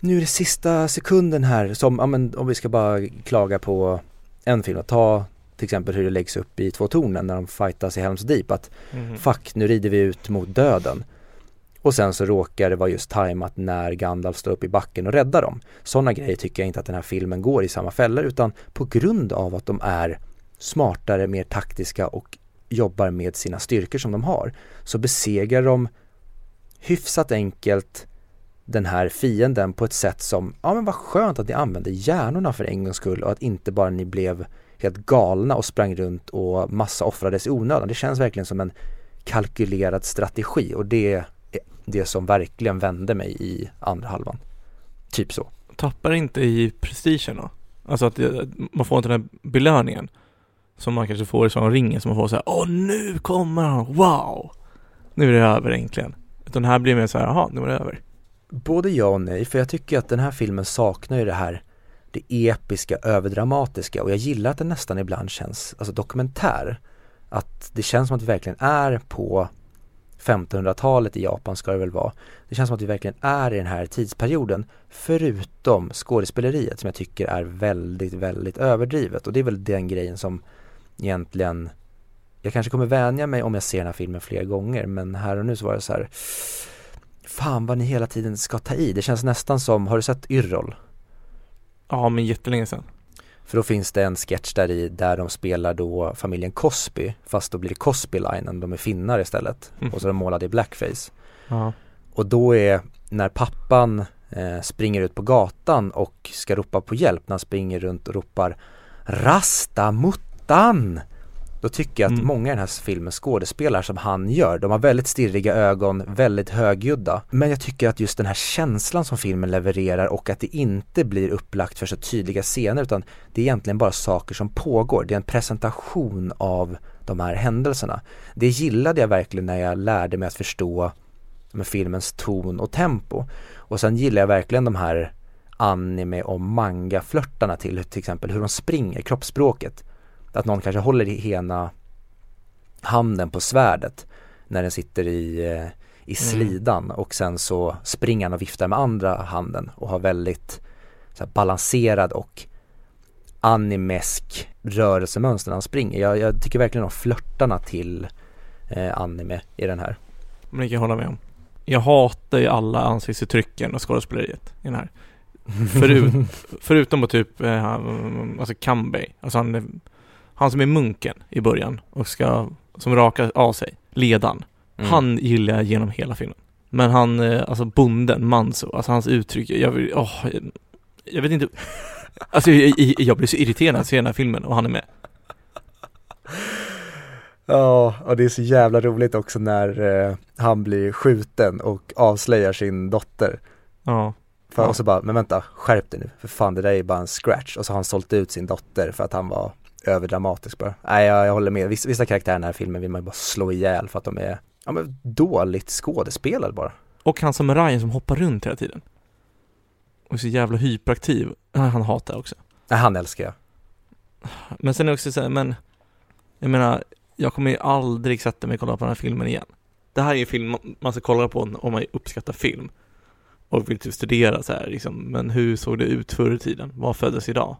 nu är det sista sekunden här som, ja men om vi ska bara klaga på en film, ta till exempel hur det läggs upp i Två tornen när de fightas i Helms Deep att mm. fuck nu rider vi ut mot döden. Och sen så råkar det vara just tajmat när Gandalf står upp i backen och räddar dem. Sådana grejer tycker jag inte att den här filmen går i samma fällor utan på grund av att de är smartare, mer taktiska och jobbar med sina styrkor som de har så besegrar de hyfsat enkelt den här fienden på ett sätt som, ja men vad skönt att ni använde hjärnorna för en gångs skull och att inte bara ni blev helt galna och sprang runt och massa offrades i onödan. Det känns verkligen som en kalkylerad strategi och det är det som verkligen vände mig i andra halvan. Typ så. Tappar inte i prestigen då? Alltså att man får inte den här belöningen som man kanske får i Sagan ringen som man får såhär Åh nu kommer han, wow! Nu är det över egentligen. Utan här blir mer såhär, jaha, nu är det över. Både ja och nej, för jag tycker att den här filmen saknar ju det här det episka, överdramatiska och jag gillar att den nästan ibland känns, alltså dokumentär. Att det känns som att vi verkligen är på 1500-talet i Japan ska det väl vara. Det känns som att vi verkligen är i den här tidsperioden förutom skådespeleriet som jag tycker är väldigt, väldigt överdrivet och det är väl den grejen som egentligen jag kanske kommer vänja mig om jag ser den här filmen fler gånger men här och nu så var det så här Fan vad ni hela tiden ska ta i. Det känns nästan som, har du sett Yrrol? Ja, men jättelänge sedan. För då finns det en sketch där i där de spelar då familjen Cosby fast då blir det Cosby-linen, de är finnar istället mm. och så är de målade i blackface. Ja. Och då är när pappan eh, springer ut på gatan och ska ropa på hjälp när han springer runt och ropar Rasta muttan! Då tycker jag att Mm. många i den här filmen skådespelar som han gör, de har väldigt stirriga ögon, väldigt högljudda. Men jag tycker att just den här känslan som filmen levererar och att det inte blir upplagt för så tydliga scener utan det är egentligen bara saker som pågår. Det är en presentation av de här händelserna. Det gillade jag verkligen när jag lärde mig att förstå med filmens ton och tempo. Och sen gillar jag verkligen de här anime och manga-flörtarna till till exempel hur de springer, kroppsspråket. Att någon kanske håller i ena handen på svärdet när den sitter i, eh, i slidan och sen så springer han och viftar med andra handen och har väldigt så här, balanserad och animesk rörelsemönster när han springer. Jag, jag tycker verkligen om flörtarna till eh, anime i den här. Men det kan jag hålla med om. Jag hatar ju alla ansiktsuttrycken och skådespeleriet i den här. Förut, förutom på typ, eh, alltså Kambei, alltså han, han som är munken i början och ska, som rakar av sig, ledan. Mm. Han gillar jag genom hela filmen. Men han, eh, alltså bonden, Manso, alltså hans uttryck, jag vill, åh, jag, jag vet inte Alltså jag, jag, jag blir så irriterad när jag ser den här filmen och han är med. Ja, och det är så jävla roligt också när eh, han blir skjuten och avslöjar sin dotter. Ja. För, Ja. Och så bara, men vänta, skärp dig nu, för fan det där är bara en scratch. Och så har han sålt ut sin dotter för att han var överdramatisk bara. Nej, jag, jag håller med. Vissa, vissa karaktärer i den här filmen vill man ju bara slå ihjäl för att de är, ja men dåligt skådespelade bara. Och han samurajen som hoppar runt hela tiden. Och så jävla hyperaktiv. Han hatar jag också. Nej, han älskar jag. Men sen är det också så här, men Jag menar, jag kommer ju aldrig sätta mig och kolla på den här filmen igen. Det här är ju en film man ska kolla på om man uppskattar film. Och vill typ studera så här liksom, men hur såg det ut förr i tiden? Vad föddes idag?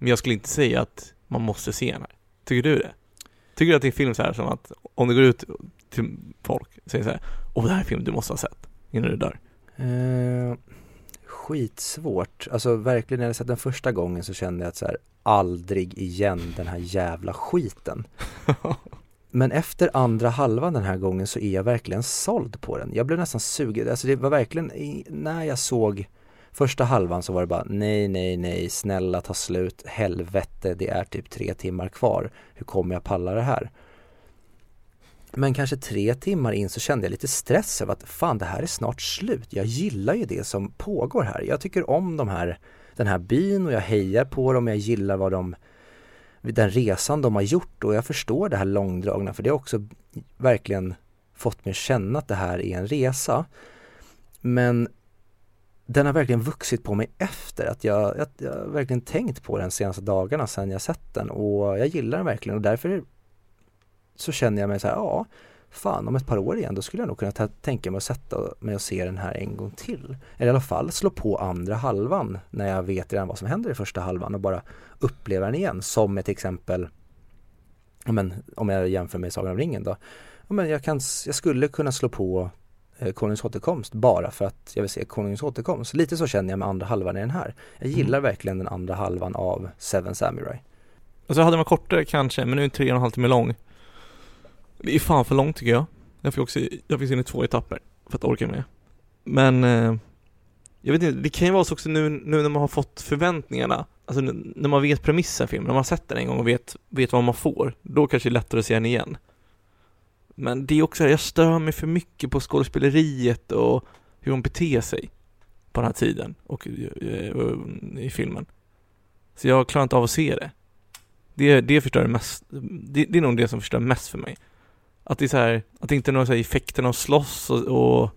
Men jag skulle inte säga att man måste se den här. Tycker du det? Tycker du att det är en film så här som att om du går ut till folk och säger så här, åh det här är en film du måste ha sett innan du dör. Eh, skitsvårt. Alltså verkligen när jag sett den första gången så kände jag att så här, aldrig igen den här jävla skiten. Men efter andra halvan den här gången så är jag verkligen såld på den. Jag blev nästan sugen. Alltså det var verkligen, när jag såg första halvan så var det bara nej, nej, nej, snälla ta slut, helvete, det är typ tre timmar kvar. Hur kommer jag palla det här? Men kanske tre timmar in så kände jag lite stress över att fan det här är snart slut. Jag gillar ju det som pågår här. Jag tycker om de här, den här byn och jag hejar på dem. Jag gillar vad de, den resan de har gjort och jag förstår det här långdragna för det har också verkligen fått mig att känna att det här är en resa. Men den har verkligen vuxit på mig efter att jag, jag, jag har verkligen tänkt på den senaste dagarna sedan jag sett den och jag gillar den verkligen och därför så känner jag mig så här, ja, fan om ett par år igen då skulle jag nog kunna tänka mig att sätta mig och se den här en gång till. Eller i alla fall slå på andra halvan när jag vet redan vad som händer i första halvan och bara uppleva den igen som ett exempel men, om jag jämför med Sagan om ringen då. Men jag, kan, jag skulle kunna slå på Konungens återkomst bara för att jag vill se Konungens återkomst. Lite så känner jag med andra halvan i den här. Jag gillar verkligen den andra halvan av Seven Samurai. Och så hade man kortare kanske, men nu är den tre och en halv timme lång. Det är fan för långt tycker jag. Jag fick också, jag fick se den i två etapper för att orka med. Men eh, jag vet inte, det kan ju vara så också nu, nu när man har fått förväntningarna, alltså n- när man vet premissen för filmen, när man har sett den en gång och vet, vet vad man får, då kanske det är lättare att se den igen. Men det är också, jag stör mig för mycket på skådespeleriet och hur hon beter sig på den här tiden och eh, eh, i filmen. Så jag klarar inte av att se det. Det, det förstör mest, det, det är nog det som förstör mest för mig. Att det är så här, att det inte är några så här effekterna att slåss och, och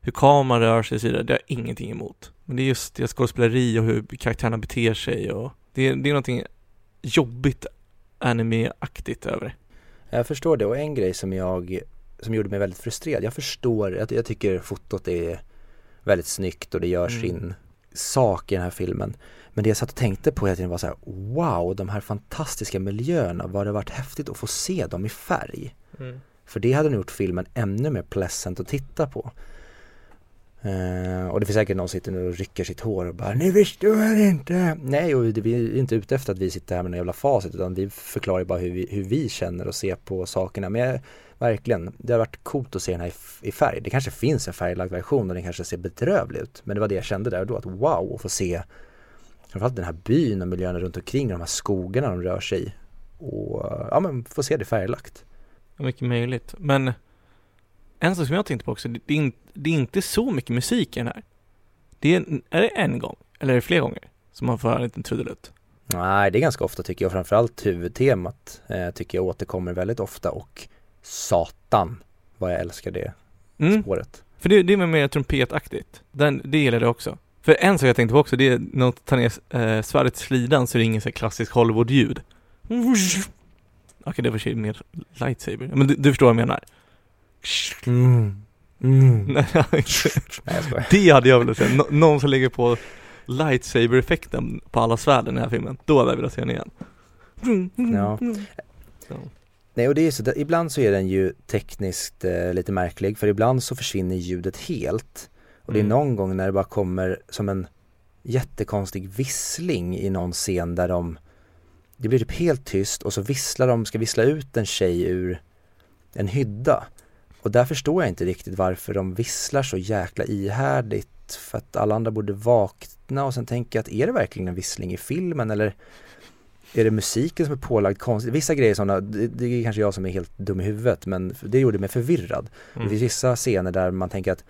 hur kameran rör sig och så vidare, det har jag ingenting emot. Men det är just det skådespeleri och hur karaktärerna beter sig och det, det är någonting jobbigt anime-aktigt över det. Jag förstår det och en grej som jag som gjorde mig väldigt frustrerad. Jag förstår, jag, jag tycker fotot är väldigt snyggt och det gör Mm. sin sak i den här filmen. Men det jag satt och tänkte på hela tiden var så här, wow, de här fantastiska miljöerna, vad det varit häftigt att få se dem i färg. För det hade nog gjort filmen ännu mer pleasant att titta på. Eh, och det finns säkert någon som sitter nu och rycker sitt hår och bara Ni förstår inte! Nej, och det- vi är inte ute efter att vi sitter här med någon jävla facit utan vi förklarar ju bara hur vi, hur vi känner och ser på sakerna. Men jag, verkligen, det har varit coolt att se den här i, i färg. Det kanske finns en färglagd version och den kanske ser bedrövlig ut. Men det var det jag kände där och då, att wow, att få se framförallt den här byn och miljöerna runt omkring och de här skogarna de rör sig i. och ja men få se det färglagt. Mycket möjligt. Men en sak som jag tänkte på också, det är, in, det är inte så mycket musik i den här. Det är, är det en gång, eller är det fler gånger, som man får höra en liten trudelutt? Nej, det är ganska ofta tycker jag, framförallt huvudtemat eh, tycker jag återkommer väldigt ofta och Satan vad jag älskar det Mm. spåret. För det, det är mer trumpetaktigt. Den, det gillar jag också. För en sak jag tänkte på också, det är när de tar ner eh, svärdet i slidan så är det ingen så klassisk Hollywood-ljud. Okej, det var sig mer lightsaber. Men du, du förstår vad jag menar. Mm. Mm. Nej, det hade jag velat se. Nå- någon som lägger på lightsaber-effekten på alla svärden i den här filmen. Då hade jag velat se den igen. Ja. Nej och det är så, ibland så är den ju tekniskt eh, lite märklig för ibland så försvinner ljudet helt. Och det är Mm. någon gång när det bara kommer som en jättekonstig vissling i någon scen där de Det blir typ helt tyst och så visslar de, ska vissla ut en tjej ur en hydda. Och där förstår jag inte riktigt varför de visslar så jäkla ihärdigt för att alla andra borde vakna och sen tänka att är det verkligen en vissling i filmen eller är det musiken som är pålagd konstigt? Vissa grejer sådana, det, det är kanske jag som är helt dum i huvudet men det gjorde mig förvirrad. Det Mm. finns vissa scener där man tänker att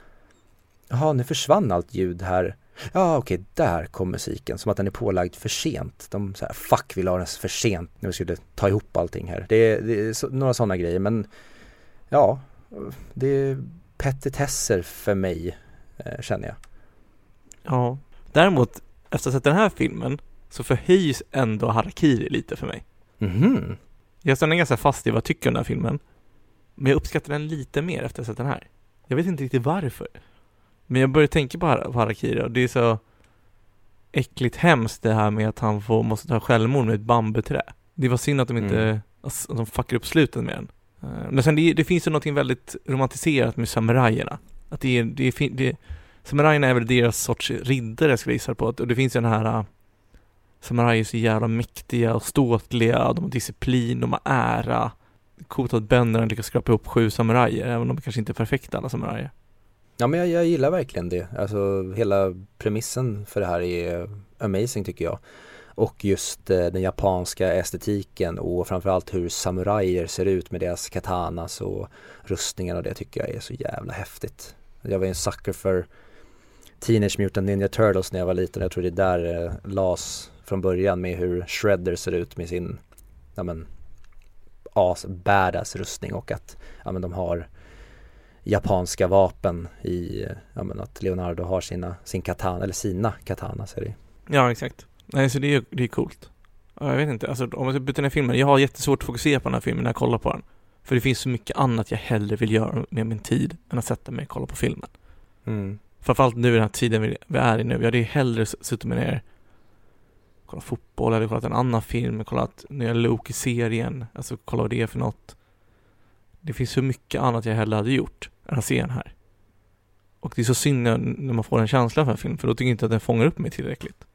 Jaha, nu försvann allt ljud här. Ja, okej, där kom musiken. Som att den är pålagd för sent. De så här, fuck, vi la den för sent när vi skulle ta ihop allting här. Det är, det är så, några sådana grejer, men ja, det är petitesser för mig, eh, känner jag. Ja. Däremot, efter att ha sett den här filmen, så förhöjs ändå Harakiri lite för mig. Mhm. Jag stannar ganska fast i vad jag tycker om den här filmen. Men jag uppskattar den lite mer efter att ha sett den här. Jag vet inte riktigt varför. Men jag börjar tänka på, Har- på Harakiri och det är så äckligt hemskt det här med att han får, måste ta självmord med ett bambuträ. Det var synd att de inte, Mm. att de fuckar upp slutet med den. Eh, men sen det, det finns ju någonting väldigt romantiserat med samurajerna. Att det det det, samurajerna är väl deras sorts riddare skulle jag gissa på. Och det finns ju den här eh, Samurajer är så jävla mäktiga och ståtliga, de har disciplin, de har ära. Coolt att bönderna lyckas skrapa ihop sju samurajer, även om de kanske inte är perfekta alla samurajer. Ja, men jag, jag gillar verkligen det. Alltså hela premissen för det här är amazing tycker jag. Och just eh, den japanska estetiken och framförallt hur samurajer ser ut med deras katanas och rustningar och det tycker jag är så jävla häftigt. Jag var ju en sucker för Teenage Mutant Ninja Turtles när jag var liten. Jag tror det är där eh, las från början med hur Shredder ser ut med sin, ja men, as badass rustning och att, ja men de har japanska vapen i, eh, ja men att Leonardo har sina, sin katana, eller sina katanas är det Ja, exakt. Nej, så det är, det är coolt. Ja, jag vet inte, alltså om jag ska byta den här filmen, jag har jättesvårt att fokusera på den här filmen när jag kollar på den. För det finns så mycket annat jag hellre vill göra med min tid än att sätta mig och kolla på filmen. mm. Framförallt nu i den här tiden vi, vi är i nu. Jag hade ju hellre suttit med ner kollat fotboll, eller kollat en annan film, kollat nya Loki-serien, alltså kolla vad det är för något. Det finns så mycket annat jag hellre hade gjort än att se den här. Och det är så synd när, när man får en känsla för en film, för då tycker jag inte att den fångar upp mig tillräckligt.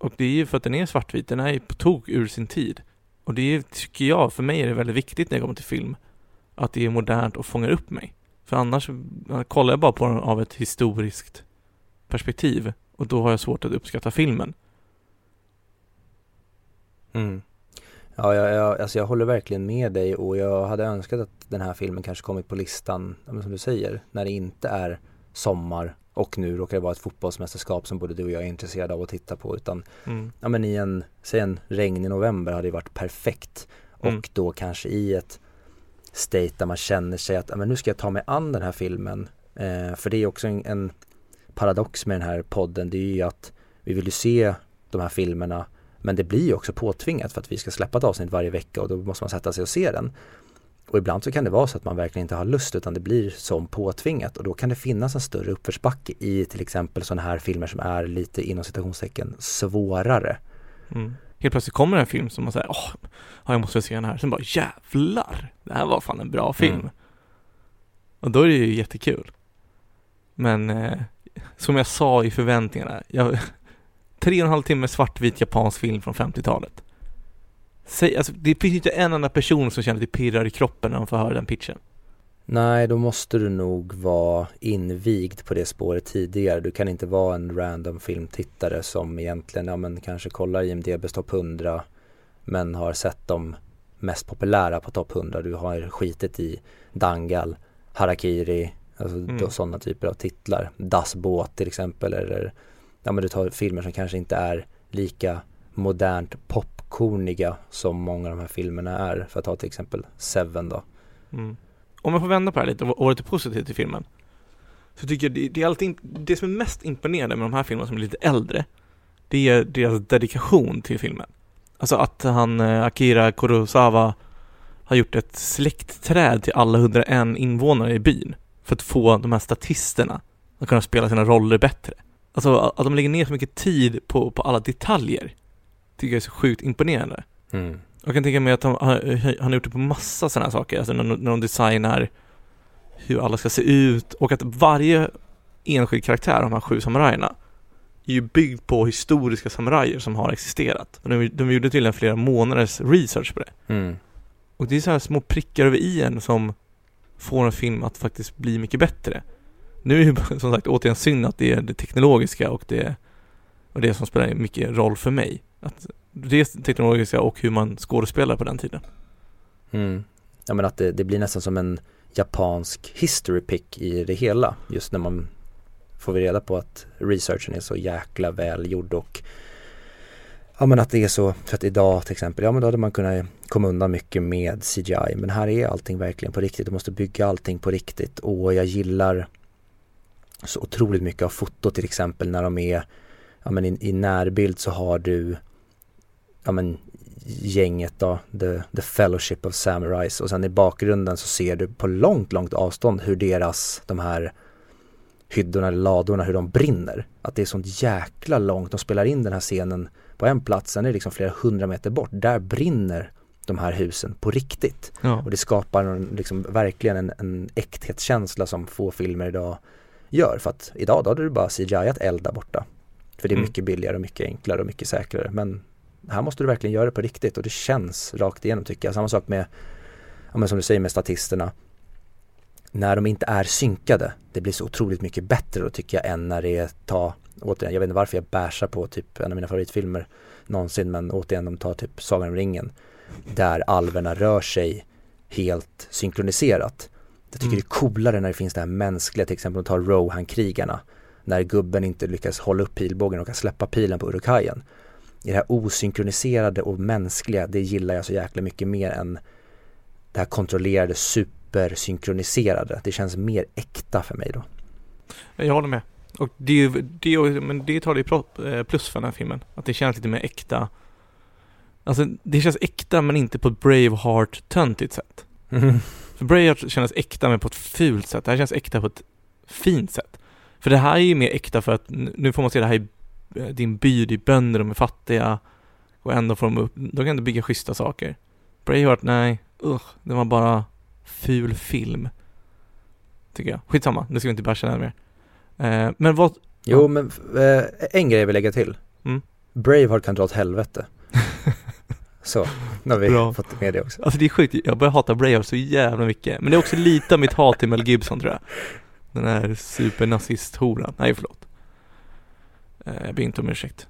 Och det är ju för att den är svartvit, den är ju på tok ur sin tid. Och det är, tycker jag, för mig är det väldigt viktigt när jag kommer till film, att det är modernt och fångar upp mig. För annars kollar jag bara på den av ett historiskt perspektiv och då har jag svårt att uppskatta filmen. Mm. Ja, jag, jag, alltså jag håller verkligen med dig och jag hade önskat att den här filmen kanske kommit på listan, som du säger, när det inte är sommar och nu råkar det vara ett fotbollsmästerskap som både du och jag är intresserade av att titta på utan Mm. ja men i en, säg en regnig november hade det varit perfekt Mm. och då kanske i ett state där man känner sig att ja, men nu ska jag ta mig an den här filmen eh, för det är också en, en paradox med den här podden det är ju att vi vill ju se de här filmerna men det blir ju också påtvingat för att vi ska släppa ett avsnitt varje vecka och då måste man sätta sig och se den och ibland så kan det vara så att man verkligen inte har lust utan det blir som påtvingat och då kan det finnas en större uppförsbacke i till exempel sådana här filmer som är lite inom citationstecken svårare. Mm. Helt plötsligt kommer en film som man säger, åh, ja, jag måste se den här. Sen bara, jävlar, det här var fan en bra film. Mm. Och då är det ju jättekul. Men eh, som jag sa i förväntningarna, jag, tre och en halv timme svartvit japansk film från 50-talet. Säg, alltså, det finns inte en enda person som känner att det pirrar i kroppen när de får höra den pitchen. Nej, då måste du nog vara invigd på det spåret tidigare. Du kan inte vara en random filmtittare som egentligen, ja men kanske kollar IMDBs topp 100 men har sett de mest populära på topp 100. Du har skitit i Dangal, Harakiri, alltså Mm. sådana typer av titlar. Das Boot till exempel eller ja men du tar filmer som kanske inte är lika modernt popcorniga som många av de här filmerna är. För att ta till exempel Seven då. Mm. Om jag får vända på det här lite och vara lite positiv till filmen. Så tycker jag det, det är alltid, det som är mest imponerande med de här filmerna som är lite äldre. Det är deras dedikation till filmen. Alltså att han, eh, Akira Kurosawa, har gjort ett släktträd till alla 101 invånare i byn. För att få de här statisterna att kunna spela sina roller bättre. Alltså att de lägger ner så mycket tid på, på alla detaljer. Tycker jag är så sjukt imponerande. Mm. Jag kan tänka mig att han, han, han har gjort det på massa sådana här saker, alltså när, när de designar hur alla ska se ut och att varje enskild karaktär av de här sju samurajerna är ju byggd på historiska samurajer som har existerat. Och de, de gjorde tydligen flera månaders research på det. Mm. Och det är så här små prickar över i en som får en film att faktiskt bli mycket bättre. Nu är det ju som sagt återigen synd att det är det teknologiska och det, och det som spelar mycket roll för mig. Att det teknologiska och hur man skådespelar på den tiden. Mm. Ja men att det, det blir nästan som en japansk history pick i det hela. Just när man får vi reda på att researchen är så jäkla välgjord och Ja men att det är så, för att idag till exempel, ja men då hade man kunnat komma undan mycket med CGI men här är allting verkligen på riktigt, du måste bygga allting på riktigt och jag gillar så otroligt mycket av foto till exempel när de är, ja men i, i närbild så har du, ja men gänget då, the, the fellowship of samurais och sen i bakgrunden så ser du på långt, långt avstånd hur deras, de här hyddorna eller ladorna, hur de brinner. Att det är sånt jäkla långt, de spelar in den här scenen på en plats, sen är det liksom flera hundra meter bort, där brinner de här husen på riktigt. Ja. Och det skapar liksom, verkligen en, en äkthetskänsla som få filmer idag gör. För att idag då hade du bara CGI-at eld där borta. För det är Mm. mycket billigare och mycket enklare och mycket säkrare. Men här måste du verkligen göra det på riktigt och det känns rakt igenom tycker jag. Samma sak med, ja, men som du säger med statisterna. När de inte är synkade, det blir så otroligt mycket bättre då tycker jag än när det är ta, återigen, jag vet inte varför jag bärsar på typ en av mina favoritfilmer någonsin men återigen de tar typ Sagan om ringen där alverna rör sig helt synkroniserat. Jag tycker Mm. det är coolare när det finns det här mänskliga, till exempel om tar Rohan-krigarna. När gubben inte lyckas hålla upp pilbågen och kan släppa pilen på Urukajen. I det här osynkroniserade och mänskliga, det gillar jag så jäkla mycket mer än det här kontrollerade, supersynkroniserade. Det känns mer äkta för mig då. Jag håller med. Och det, det, men det tar det eh, plus för den här filmen. Att det känns lite mer äkta. Alltså det känns äkta men inte på ett Braveheart-töntigt sätt. För Braveheart känns äkta men på ett fult sätt. Det här känns äkta på ett fint sätt. För det här är ju mer äkta för att nu får man se det här i din by, det är bönder, de är fattiga. Och ändå får de upp, de kan ändå bygga schyssta saker. Braveheart, nej, usch, det var bara ful film. Tycker jag. Skitsamma, det ska vi inte basha där mer. Eh, men vad, Jo Ja. men eh, en grej jag vill lägga till. Mm. Braveheart kan dra åt helvete. Så, nu har vi Bra. fått med det också. alltså det är sjukt, jag börjar hata Braveheart så jävla mycket. Men det är också lite av mitt hat till Mel Gibson tror jag. Den här supernazist-horan. Nej förlåt. Eh, jag ber inte om ursäkt.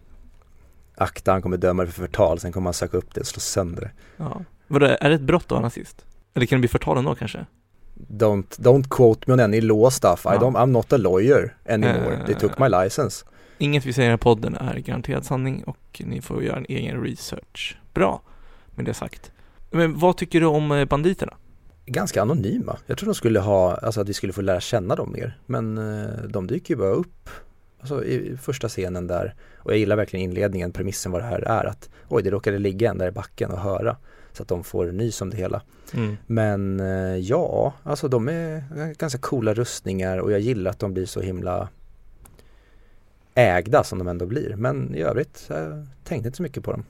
Akta han kommer döma dig för förtal, sen kommer han söka upp det och slå sönder det. Ja. Vadå, är det ett brott vara nazist? Eller kan det bli förtal ändå kanske? Don't, don't quote me on any law stuff, I Ja. don't, I'm not a lawyer anymore, Eh. they took my license. Inget vi säger i den här podden är garanterad sanning och ni får göra en egen research. Bra, med det sagt. Men vad tycker du om eh, banditerna? Ganska anonyma, jag tror de skulle ha, alltså att vi skulle få lära känna dem mer, men eh, de dyker ju bara upp Alltså i första scenen där, och jag gillar verkligen inledningen, premissen vad det här är att oj det råkade ligga en där i backen och höra så att de får nys om det hela. Mm. Men eh, ja, alltså de är ganska coola rustningar och jag gillar att de blir så himla ägda som de ändå blir. Men i övrigt, jag tänkte inte så mycket på dem.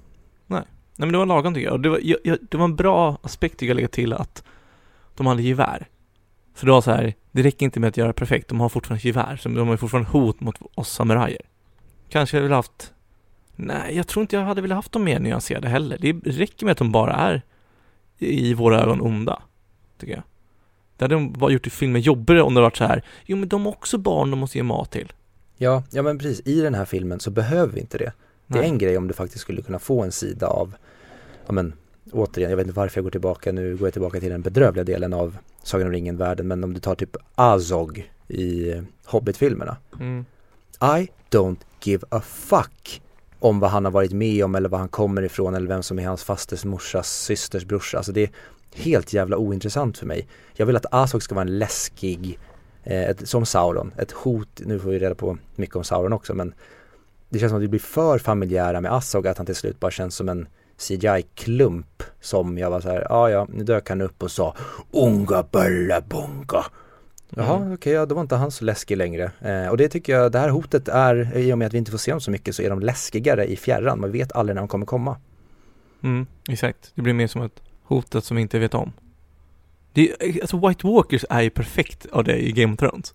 Nej men det var lagom tycker jag. Det var, jag, jag, det var en bra aspekt tycker jag lägga till att de hade gevär. För det var så här, det räcker inte med att göra perfekt, de har fortfarande gevär, så de har fortfarande hot mot oss samurajer. Kanske jag ville haft Nej, jag tror inte jag hade velat haft dem mer nyanserade heller. Det räcker med att de bara är i våra ögon onda, tycker jag. Det hade de bara gjort i filmen jobbigare om det varit så här, jo men de har också barn de måste ge mat till. Ja, ja men precis, i den här filmen så behöver vi inte det. Det är Nej. en grej om du faktiskt skulle kunna få en sida av, ja men återigen, jag vet inte varför jag går tillbaka, nu går jag tillbaka till den bedrövliga delen av Sagan om ringen-världen, men om du tar typ Azog i Hobbit-filmerna. Mm. I don't give a fuck om vad han har varit med om eller var han kommer ifrån eller vem som är hans fasters morsas systers brorsa. Alltså det är helt jävla ointressant för mig. Jag vill att Azog ska vara en läskig, eh, ett, som Sauron, ett hot, nu får vi reda på mycket om Sauron också men det känns som att vi blir för familjära med Azog att han till slut bara känns som en CGI-klump som jag var så här, ja ja, nu dök han upp och sa Unga balla bunga. Jaha, Mm. okej, ja, då var inte han så läskig längre. Eh, och det tycker jag, det här hotet är, i och med att vi inte får se dem så mycket så är de läskigare i fjärran. Man vet aldrig när de kommer komma. Mm, exakt. Det blir mer som ett hotet som vi inte vet om. Det är, alltså White Walkers är ju perfekt av det i Game of Thrones.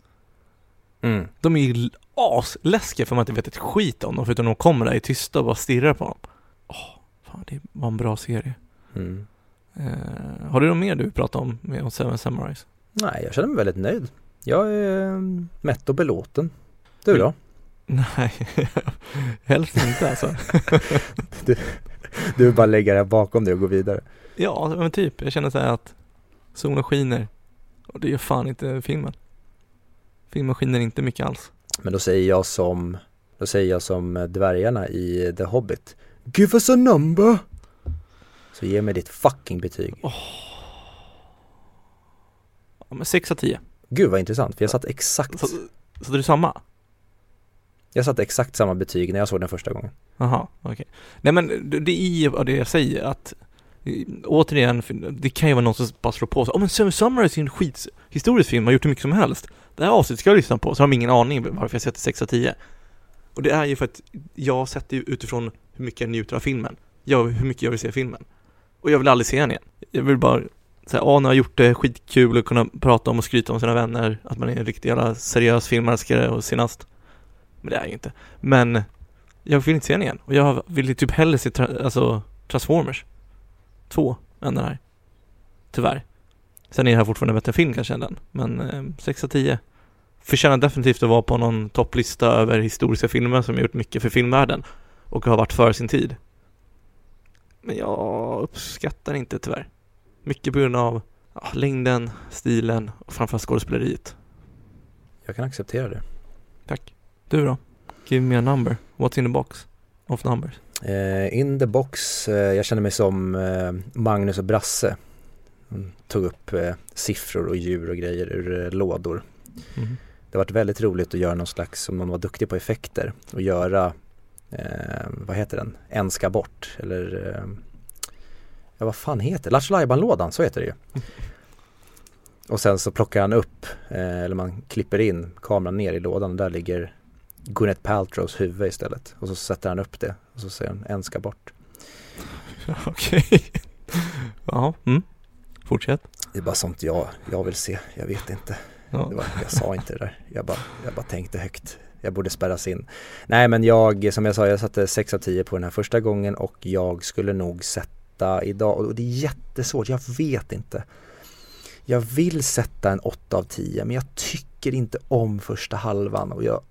Mm. De är ju asläskiga för man inte vet ett skit om dem förutom de kommer där i tysta och bara stirrar på dem. Fan det var en bra serie. Mm. Eh, har du något mer du vill prata om med Seven Samurais? Nej, jag känner mig väldigt nöjd. Jag är eh, mätt och belåten. Du då? Nej, helst inte alltså. Du vill bara lägga det här bakom dig och gå vidare. Ja, men typ. Jag känner så här att solen skiner och det gör fan inte filmen. Filmen skiner inte mycket alls. Men då säger jag som, då säger jag som dvärgarna i The Hobbit. Give us a number! Så ge mig ditt fucking betyg. Ja, men 6 av 10. Gud vad intressant, för jag satt exakt, Så, så det är samma? jag satte exakt samma betyg när jag såg den första gången. Jaha, okej. Nej men det- är ju det jag säger att Återigen, det kan ju vara någon som bara slår på sig. Åh men Seven Samurais är en skithistorisk film, har gjort hur mycket som helst. Det här avsnittet ska jag lyssna på, så har de ingen aning varför jag sätter 6 av 10. Och det är ju för att jag sätter utifrån hur mycket jag njuter av filmen. Jag, hur mycket jag vill se filmen. Och jag vill aldrig se den igen. Jag vill bara säga, ja nu har jag gjort det skitkul och kunna prata om och skryta om sina vänner, att man är en riktig jävla seriös filmälskare och senast. Men det är jag ju inte. Men jag vill inte se den igen. Och jag vill ju typ hellre se tra- alltså, Transformers 2 än den här. Tyvärr. Sen är det här fortfarande en bättre film kanske än den. Men eh, 6 av 10. Förtjänar definitivt att vara på någon topplista över historiska filmer som har gjort mycket för filmvärlden. Och har varit för sin tid. Men jag uppskattar inte tyvärr. Mycket på grund av ja, längden, stilen och framförallt skådespeleriet. Jag kan acceptera det. Tack. Du då? Give me a number. What's in the box? Of numbers. Eh, in the box, eh, jag känner mig som eh, Magnus och Brasse. De tog upp siffror och djur och grejer ur lådor. Mhm. Det har varit väldigt roligt att göra någon slags, om någon var duktig på effekter, och göra, eh, vad heter den, en ska bort eller eh, ja vad fan heter det, Lattjo lådan så heter det ju. Och sen så plockar han upp, eh, eller man klipper in kameran ner i lådan och där ligger Gwyneth Paltrows huvud istället. Och så sätter han upp det och så säger han en ska bort. Okej. Ja, mm. Fortsätt. Det är bara sånt jag, jag vill se, jag vet inte. Ja. Var, jag sa inte det där, jag bara, jag bara tänkte högt. Jag borde spärras in. Nej men jag, som jag sa, jag satte 6 av 10 på den här första gången och jag skulle nog sätta idag, och det är jättesvårt, jag vet inte. Jag vill sätta en 8 av 10 men jag tycker inte om första halvan och jag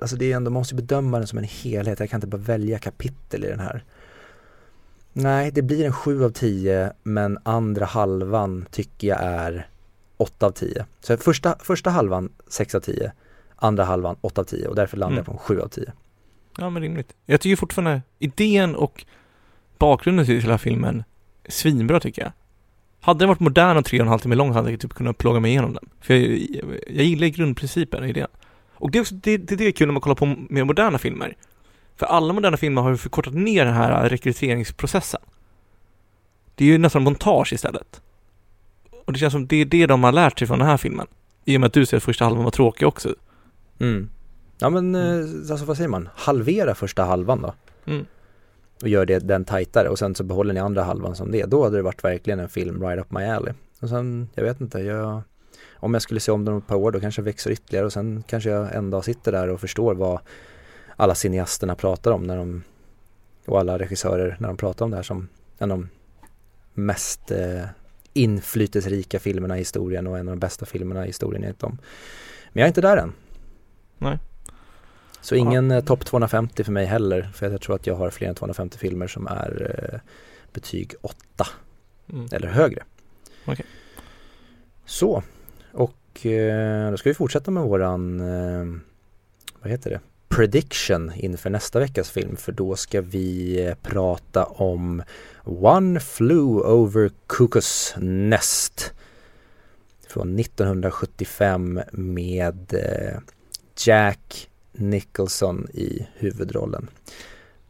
Alltså det är ändå, man måste bedöma den som en helhet, jag kan inte bara välja kapitel i den här. Nej, det blir en 7 av 10 men andra halvan tycker jag är 8 av 10. Så första, första halvan 6 av 10, andra halvan 8 av 10 och därför landar jag på en 7 av 10. ja, men rimligt. Jag tycker fortfarande idén och bakgrunden till hela filmen är svinbra tycker jag. Hade den varit modern och tre och en halv timme lång hade jag typ kunnat plåga mig igenom den. För jag, jag, jag gillar grundprincipen i idén. Och det är, också, det, det, det är kul när man kollar på mer moderna filmer. För alla moderna filmer har ju förkortat ner den här rekryteringsprocessen. Det är ju nästan montage istället. Och det känns som det är det de har lärt sig från den här filmen. I och med att du säger att första halvan var tråkig också. Mm. Ja men eh, alltså vad säger man, halvera första halvan då. Mm. Och gör det, den tajtare och sen så behåller ni andra halvan som det. Då hade det varit verkligen en film right up my alley. Och sen, jag vet inte, jag, om jag skulle se om den om ett par år då kanske jag växer ytterligare och sen kanske jag en dag sitter där och förstår vad alla cineasterna pratar om när de och alla regissörer när de pratar om det här som en av de mest eh, inflytelserika filmerna i historien och en av de bästa filmerna i historien enligt dem. Men jag är inte där än. Nej. Så ingen eh, topp 250 för mig heller för jag tror att jag har fler än 250 filmer som är eh, betyg 8 Mm. eller högre. Okej. Så, och eh, då ska vi fortsätta med våran, eh, vad heter det, prediction inför nästa veckas film för då ska vi eh, prata om One Flew Over Cuckoo's Nest från 1975 med eh, Jack Nicholson i huvudrollen.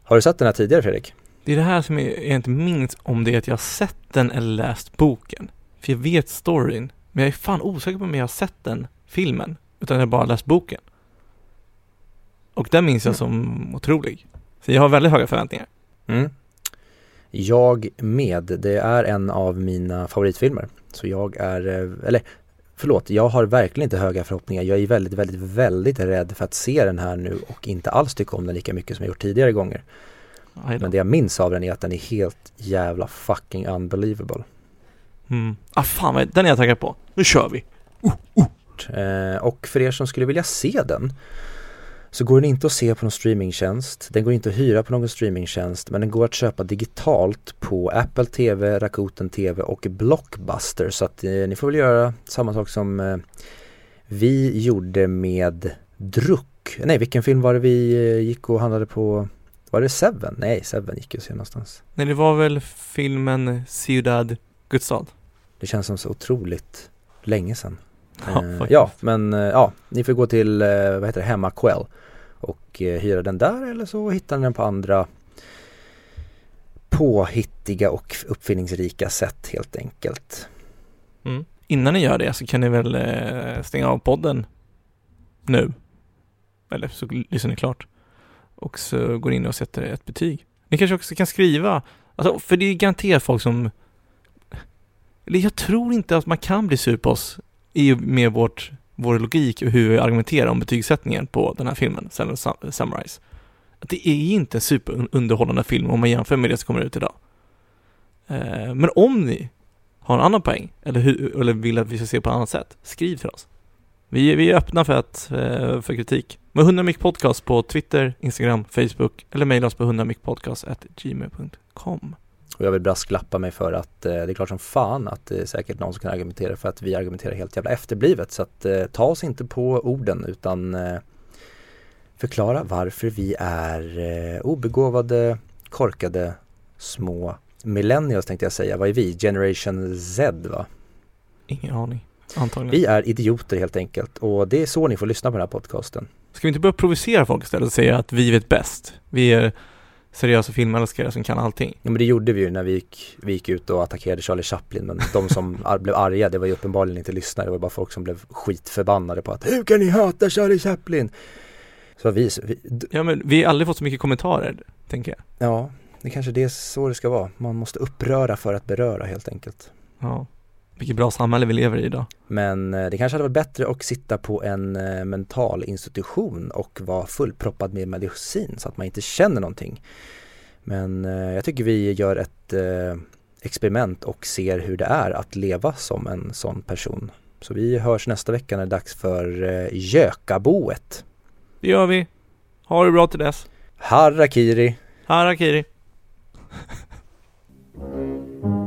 Har du sett den här tidigare Fredrik? Det är det här som jag, jag inte minns om det är att jag har sett den eller läst boken. För jag vet storyn, men jag är fan osäker på om jag har sett den filmen, utan jag har bara läst boken. Och den minns jag som otrolig. Så jag har väldigt höga förväntningar. Mm. Jag med, det är en av mina favoritfilmer. Så jag är, eh, eller förlåt, jag har verkligen inte höga förhoppningar. Jag är väldigt, väldigt, väldigt rädd för att se den här nu och inte alls tycka om den lika mycket som jag gjort tidigare gånger. Men det jag minns av den är att den är helt jävla fucking unbelievable. Mm. Ah fan, den är jag taggad på. Nu kör vi! Eh, och för er som skulle vilja se den så går den inte att se på någon streamingtjänst. Den går inte att hyra på någon streamingtjänst men den går att köpa digitalt på Apple TV, Rakuten TV och Blockbuster. Så att eh, ni får väl göra samma sak som eh, vi gjorde med Druck. Nej, vilken film var det vi eh, gick och handlade på? Var det Seven? Nej, Seven gick ju att se någonstans. Nej, det var väl filmen Ciudad Gudstad? Det känns som så otroligt länge sedan. Ja, Eh, ja, men eh, ja, ni får gå till, eh, vad heter det, Hemmakväll och eh, hyra den där eller så hittar ni den på andra påhittiga och uppfinningsrika sätt helt enkelt. Mm. Innan ni gör det så kan ni väl eh, stänga av podden nu. Eller så lyssnar ni klart. Och så går ni in och sätter ett betyg. Ni kanske också kan skriva, alltså, för det är garanterat folk som eller jag tror inte att man kan bli sur på oss i och med vårt, vår logik och hur vi argumenterar om betygssättningen på den här filmen, Seven Summarize. Att det är inte en superunderhållande film om man jämför med det som kommer ut idag. Eh, men om ni har en annan poäng eller, hur, eller vill att vi ska se på ett annat sätt, skriv till oss. Vi, vi är öppna för, att, eh, för kritik. Med 100 mycket podcast på Twitter, Instagram, Facebook eller mejla oss på 100 gmail.com. Och jag vill brasklappa mig för att eh, det är klart som fan att det är säkert någon som kan argumentera för att vi argumenterar helt jävla efterblivet. Så att eh, ta oss inte på orden utan eh, förklara varför vi är eh, obegåvade, korkade, små millennials tänkte jag säga. Vad är vi? Generation Z va? Ingen aning. Antagligen. Vi är idioter helt enkelt och det är så ni får lyssna på den här podcasten. Ska vi inte börja provocera folk istället och säga att vi vet bäst? Vi är seriösa filmälskare som kan allting. Ja men det gjorde vi ju när vi gick, vi gick ut och attackerade Charlie Chaplin men de som ar- blev arga det var ju uppenbarligen inte lyssnare, det var bara folk som blev skitförbannade på att Hur kan ni hata Charlie Chaplin? Så vi, vi Ja men vi har aldrig fått så mycket kommentarer, tänker jag. ja det kanske det är så det ska vara. Man måste uppröra för att beröra helt enkelt. Ja. Vilket bra samhälle vi lever i idag. Men eh, det kanske hade varit bättre att sitta på en eh, mental institution och vara fullproppad med medicin så att man inte känner någonting. Men eh, jag tycker vi gör ett experiment och ser hur det är att leva som en sån person. Så vi hörs nästa vecka när det är dags för Gökaboet. Det gör vi. Ha det bra till dess. Harakiri! Harakiri.